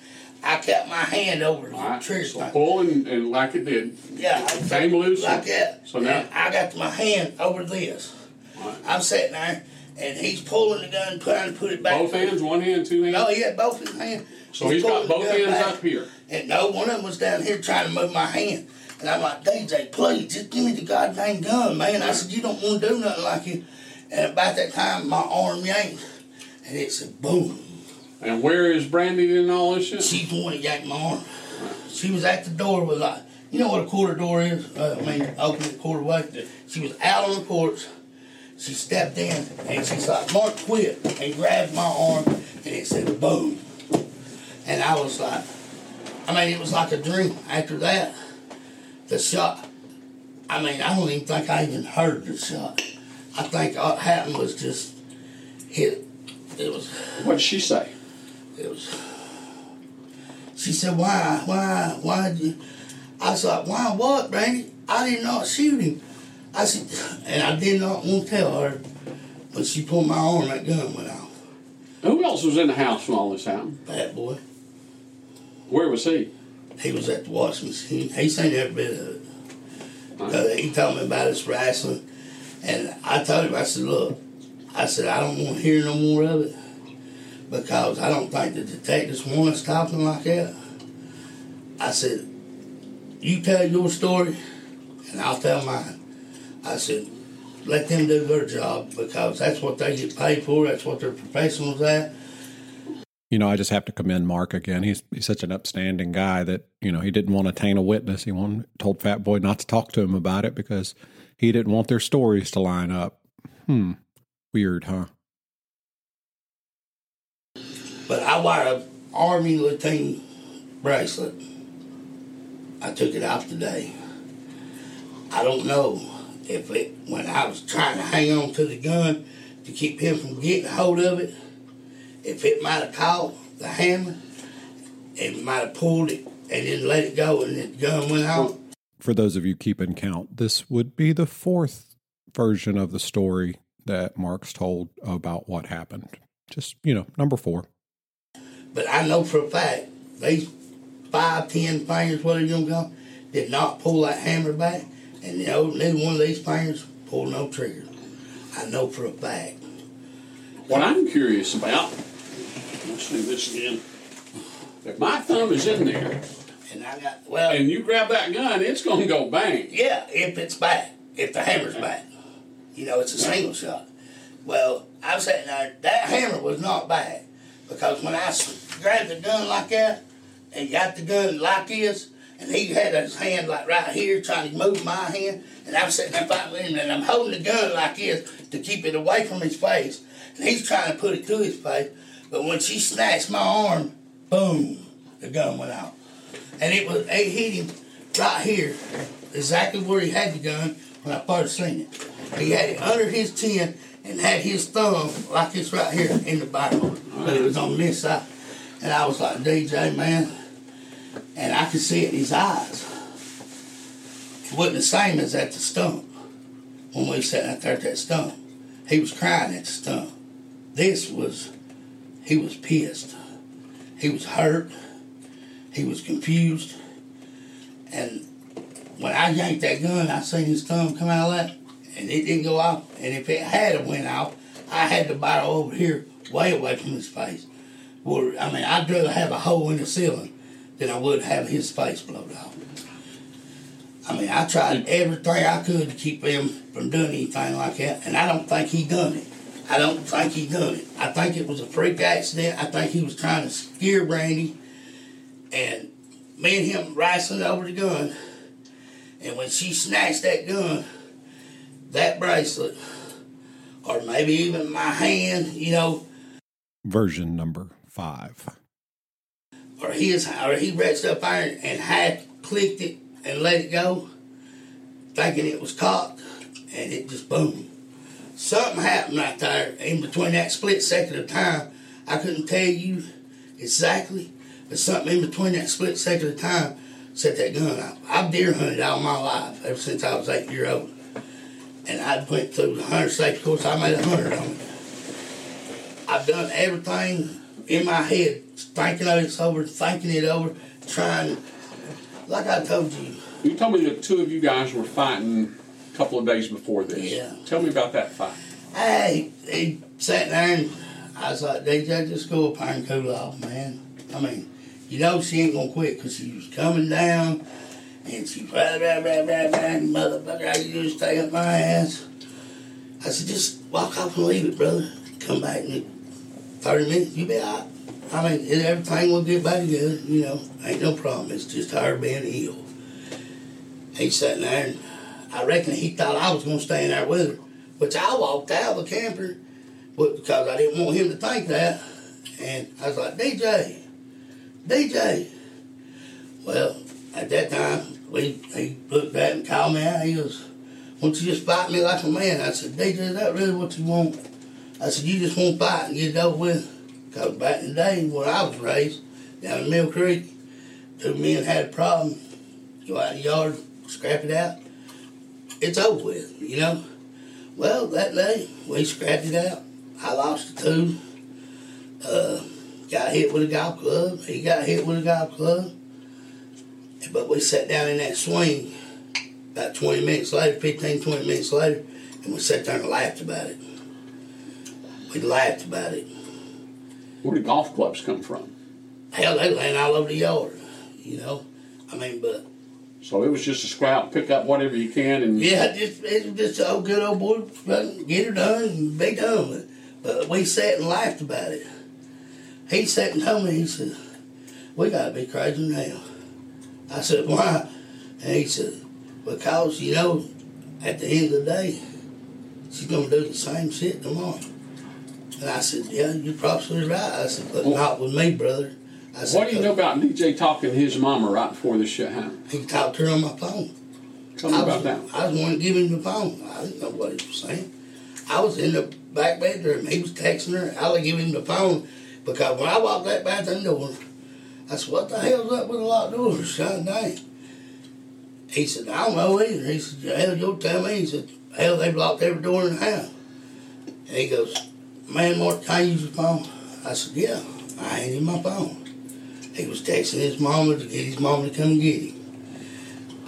I kept my hand over the trigger. So pull and, and like it did. Yeah, I Came loose. like that. So now, I got my hand over this. I'm sitting there, and he's pulling the gun, trying to put it back. both hands, one hand, two hands? No, he had both his hands. So he's got both hands back. up here. And no, one of them was down here trying to move my hand. And I'm like, DJ, please, just give me the goddamn gun, man. I said, you don't want to do nothing like it. And about that time, my arm yanked, and it said, boom. And where is Brandy and all this shit? She's the one that yanked my arm. She was at the door with like, you know what a quarter door is? Uh, I mean, open it quarter way. She was out on the porch. She stepped in and she's like, Mark, quit, and grabbed my arm, and it said, boom. And I was like, I mean, it was like a dream. After that, the shot, I mean, I don't even think I even heard the shot. I think what happened was just hit. It was. What did she say? It was. She said, "Why, why, why did you?" I was like, "Why what, Brandy? I did not shoot him." I said, and I did not want to tell her, but she pulled my arm. That gun went off. Who else was in the house when all this happened? Bad boy. Where was he? He was at the washing machine. He seen every bit of it. Uh, he told me about his wrestling, and I told him, I said, "Look, I said I don't want to hear no more of it because I don't think the detectives want to stop him like that." I said, "You tell your story, and I'll tell mine." I said, "Let them do their job because that's what they get paid for. That's what they're professionals at." You know, I just have to commend Mark again. He's he's such an upstanding guy that you know he didn't want to taint a witness. He wanted, told Fat Boy not to talk to him about it because he didn't want their stories to line up. Hmm, weird, huh? But I wear a Army Latin bracelet. I took it off today. I don't know if it, when I was trying to hang on to the gun to keep him from getting hold of it, if it might have caught the hammer, it might have pulled it and then let it go and the gun went out. For those of you keeping count, this would be the fourth version of the story that Mark's told about what happened. Just you know, number four. But I know for a fact these five, ten fingers, whatever you gonna go, did not pull that hammer back, and you know, neither one of these fingers pulled no trigger. I know for a fact. What I'm curious about, let's do this again. If my thumb is in there And I got well, and you grab that gun, it's going to go bang. yeah, if it's back, if the hammer's back, you know, it's a single shot. Well, I was sitting there. That hammer was not back because when I grabbed the gun like that and got the gun like this, and he had his hand like right here trying to move my hand, and I'm sitting there fighting with him, and I'm holding the gun like this to keep it away from his face, and he's trying to put it to his face. But when she snatched my arm, boom, the gun went out, and it was it hit him right here, exactly where he had the gun when I first seen it. He had it under his chin and had his thumb like this right here in the barrel, but it was on this side. And I was like, DJ, man, and I could see it in his eyes. It wasn't the same as at the stump when we sat out there at that stump. He was crying at the stump. This was, he was pissed. He was hurt. He was confused. And when I yanked that gun, I seen his thumb come out of that, and it didn't go off. And if it had went off, I had the barrel over here, way away from his face. Well, I mean, I'd rather have a hole in the ceiling than I would have his face blown off. I mean, I tried everything I could to keep him from doing anything like that, and I don't think he done it. I don't think he done it. I think it was a freak accident. I think he was trying to scare Brandy, and me and him wrestling over the gun. And when she snatched that gun, that bracelet, or maybe even my hand, you know, Version number five. or his, or he reached up there and had clicked it and let it go, thinking it was cocked, and it just boom. Something happened right there in between that split second of time. I couldn't tell you exactly, but something in between that split second of time set that gun out. I've deer hunted all my life ever since I was eight year old, and I went through the hunter safety course. I made a hundred on it. I've done everything in my head, thinking it over, thinking it over, trying. Like I told you, You told me that two of you guys were fighting a couple of days before this. Yeah. Tell me about that fight. Hey, he sat there and I was like, DJ, just go up there and cool off, man. I mean, you know she ain't gonna quit because she was coming down and she blah, blah, blah, blah, blah, and motherfucker, you just stay up my ass? I said, just walk off and leave it, brother. Come back in 30 minutes, you be right. I mean, everything will get back together, you know. Ain't no problem. It's just her being ill. He sitting there and I reckon he thought I was gonna stay in there with her. Which I walked out of the camper but because I didn't want him to think that. And I was like, DJ, DJ. Well, at that time, we he looked at and called me out. He goes, Won't you just fight me like a man? I said, DJ, is that really what you want? I said, You just want to fight and get it over with. Because back in the day when I was raised down in Mill Creek, two men had a problem. Go out in the yard, scrap it out. It's over with, you know? Well, that day, we scrapped it out. I lost the two. Uh, got hit with a golf club. He got hit with a golf club. But we sat down in that swing about 20 minutes later, 15, 20 minutes later, and we sat there and laughed about it. We laughed about it. Where did golf clubs come from? Hell, they land all over the yard, you know? I mean, but So it was just a scrap, pick up whatever you can, and Yeah, just it was just oh good old boy, get her done and be done with. it. But we sat and laughed about it. He sat and told me, he said, "We gotta be crazy now." I said, "Why?" And he said, "Because you know, at the end of the day, she's gonna do the same shit tomorrow." And I said, "Yeah, you're probably right." I said, "But not with me, brother." I said, what do you know about DJ talking to his mama right before this shit happened? He talked to her on my phone. Tell me I about was, that. I was one to give him the phone. I didn't know what he was saying. I was in the back bedroom. He was texting her. I would give him the phone because when I walked that bathroom door, I said, "What the hell's up with the locked doors?" God dang. He said, "I don't know either." He said, "Hell, you'll tell me." He said, "Hell, they've locked every door in the house." And he goes, "Man, Mark, I use your phone?" I said, "Yeah." I ain't in my phone. He was texting his mama to get his mama to come get him.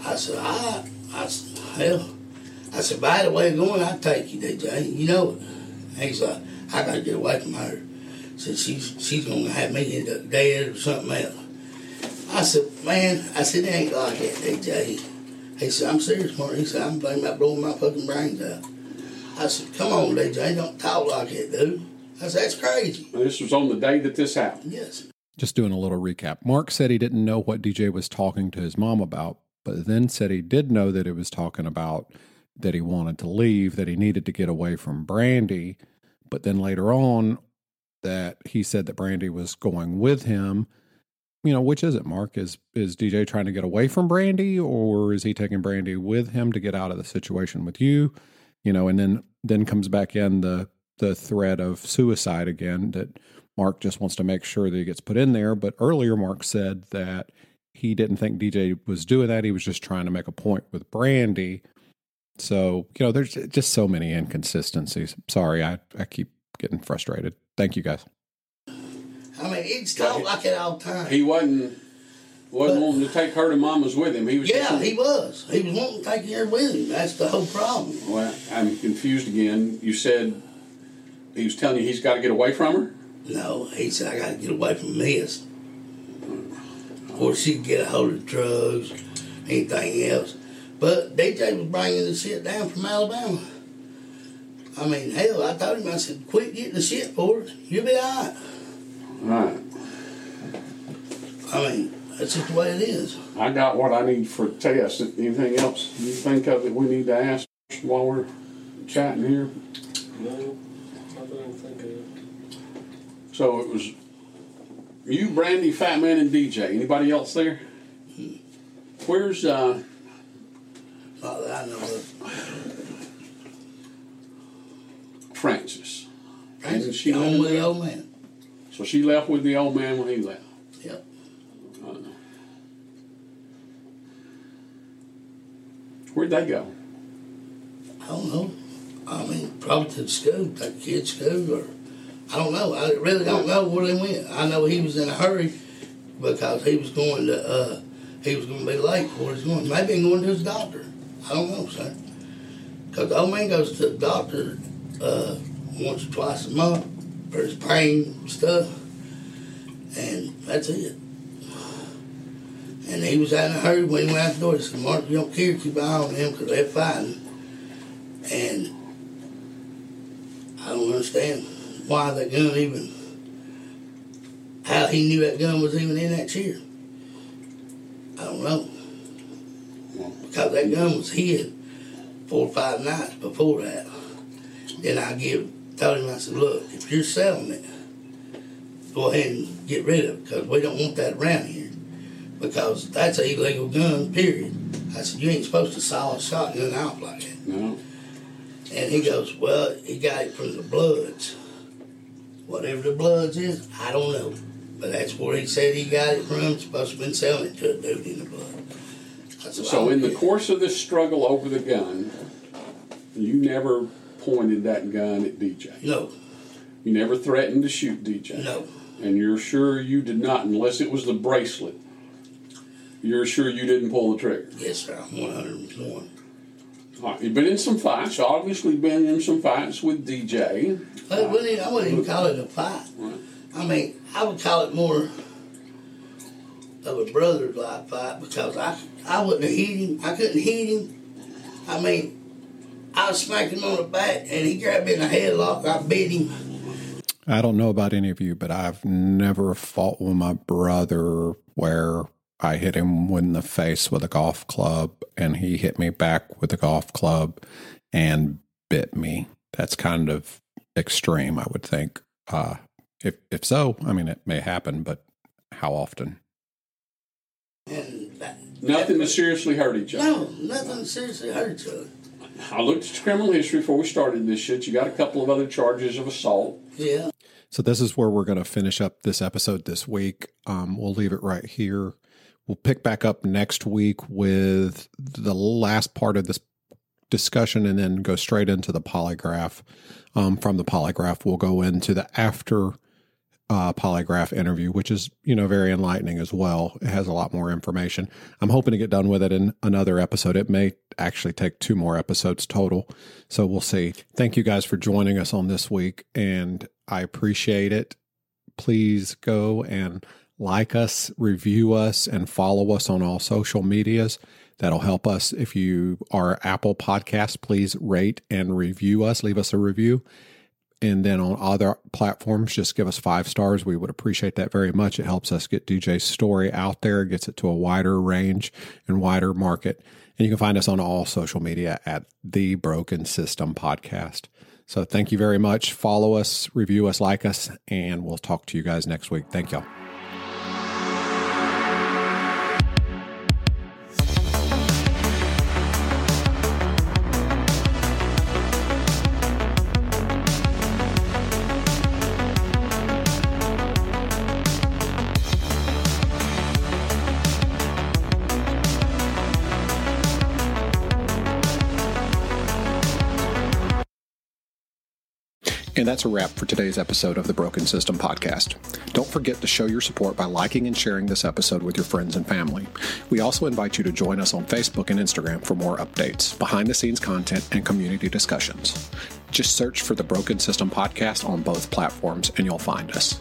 I said, all right. I said, hell. I said, by the way, going, I'll take you, DJ. You know it. And he's like, I gotta get away from her. Said she's she's gonna have me end up dead or something else. I said, man, I said, it ain't like that, DJ. He said, I'm serious, Mark. He said, I'm thinking about blowing my fucking brains out. I said, come on, DJ, don't talk like that, dude. I said, that's crazy. This was on the day that this happened. Yes. Just doing a little recap. Mark said he didn't know what DJ was talking to his mom about, but then said he did know that it was talking about that he wanted to leave, that he needed to get away from Brandy. But then later on, that he said that Brandy was going with him. You know, which is it, Mark? Is is DJ trying to get away from Brandy, or is he taking Brandy with him to get out of the situation with you? You know, and then then comes back in the the threat of suicide again that Mark just wants to make sure that he gets put in there. But earlier, Mark said that he didn't think DJ was doing that. He was just trying to make a point with Brandy. So, you know, there's just so many inconsistencies. Sorry, I, I keep getting frustrated. Thank you guys. I mean, he's talk like that all time. He wasn't wasn't wanting to take her to mama's with him. He was Yeah, he was. He was wanting to take her with him. That's the whole problem. Well, I'm confused again. You said he was telling you he's got to get away from her. No, he said, I got to get away from this. Or she could get a hold of drugs, anything else. But DJ was bringing the shit down from Alabama. I mean, hell, I told him, I said, quit getting the shit for it. You'll be all right. Right. I mean, that's just the way it is. I got what I need for tests. Anything else you think of that we need to ask while we're chatting here? No, I don't think of. So it was you, Brandy, Fat Man, and DJ. Anybody else there? Where's uh? Not that I know of. Francis. Francis, Isn't she gone living with the old man. So she left with the old man when he left. Yep. Uh, where'd they go? I don't know. I mean, probably to the school, the kids school, or I don't know. I really don't know where they went. I know he was in a hurry because he was going to. Uh, he was going to be late for his going. Maybe he going to his doctor. I don't know, sir. Because the old man goes to the doctor uh, once or twice a month for his pain and stuff, and that's it. And he was out in a hurry when he went out the door. He said, Mark, you don't care, keep an eye on them because they're fighting. And I don't understand why that gun even, how he knew that gun was even in that chair. I don't know. Because that gun was hid four or five nights before that. Then I give, told him, I said, look, if you're selling it, go ahead and get rid of it because we don't want that around here. Because that's an illegal gun, period. I said, you ain't supposed to sell a shotgun out like that. No. And he goes, Well, he got it from the Bloods. Whatever the Bloods is, I don't know. But that's where he said he got it from. He's supposed to have been selling it to a dude in the Blood. Said, So in the course of this struggle over the gun, you never pointed that gun at DJ. No. You never threatened to shoot DJ. No. And you're sure you did not, unless it was the bracelet. You're sure you didn't pull the trigger. Yes, sir. I'm 101. All right, You've been in some fights. Obviously, been in some fights with DJ. I wouldn't, even, I wouldn't even call it a fight. I mean, I would call it more of a brother like fight because I, I wouldn't have hit him. I couldn't hit him. I mean, I smacked him on the back and he grabbed me in the headlock. I bit him. I don't know about any of you, but I've never fought with my brother where I hit him in the face with a golf club and he hit me back with a golf club and bit me. That's kind of extreme, I would think. Uh, if if so, I mean, it may happen, but how often? And that, Nothing to seriously hurt each other. no, nothing seriously hurt each other. I looked at your criminal history before we started this shit. You got a couple of other charges of assault. Yeah. So this is where we're going to finish up this episode this week. Um, we'll leave it right here. We'll pick back up next week with the last part of this discussion and then go straight into the polygraph. Um, from the polygraph, we'll go into the after uh, polygraph interview, which is, you know, very enlightening as well. It has a lot more information. I'm hoping to get done with it in another episode. It may actually take two more episodes total. So we'll see. Thank you guys for joining us on this week, and I appreciate it. Please go and like us, review us, and follow us on all social medias. That'll help us. If you are Apple Podcast, please rate and review us. Leave us a review. And then on other platforms, just give us five stars. We would appreciate that very much. It helps us get DJ's story out there, gets it to a wider range and wider market. And you can find us on all social media at the Broken System Podcast. So thank you very much. Follow us, review us, like us, and we'll talk to you guys next week. Thank y'all. And that's a wrap for today's episode of the Broken System Podcast. Don't forget to show your support by liking and sharing this episode with your friends and family. We also invite you to join us on Facebook and Instagram for more updates, behind the scenes content, and community discussions. Just search for the Broken System Podcast on both platforms and you'll find us.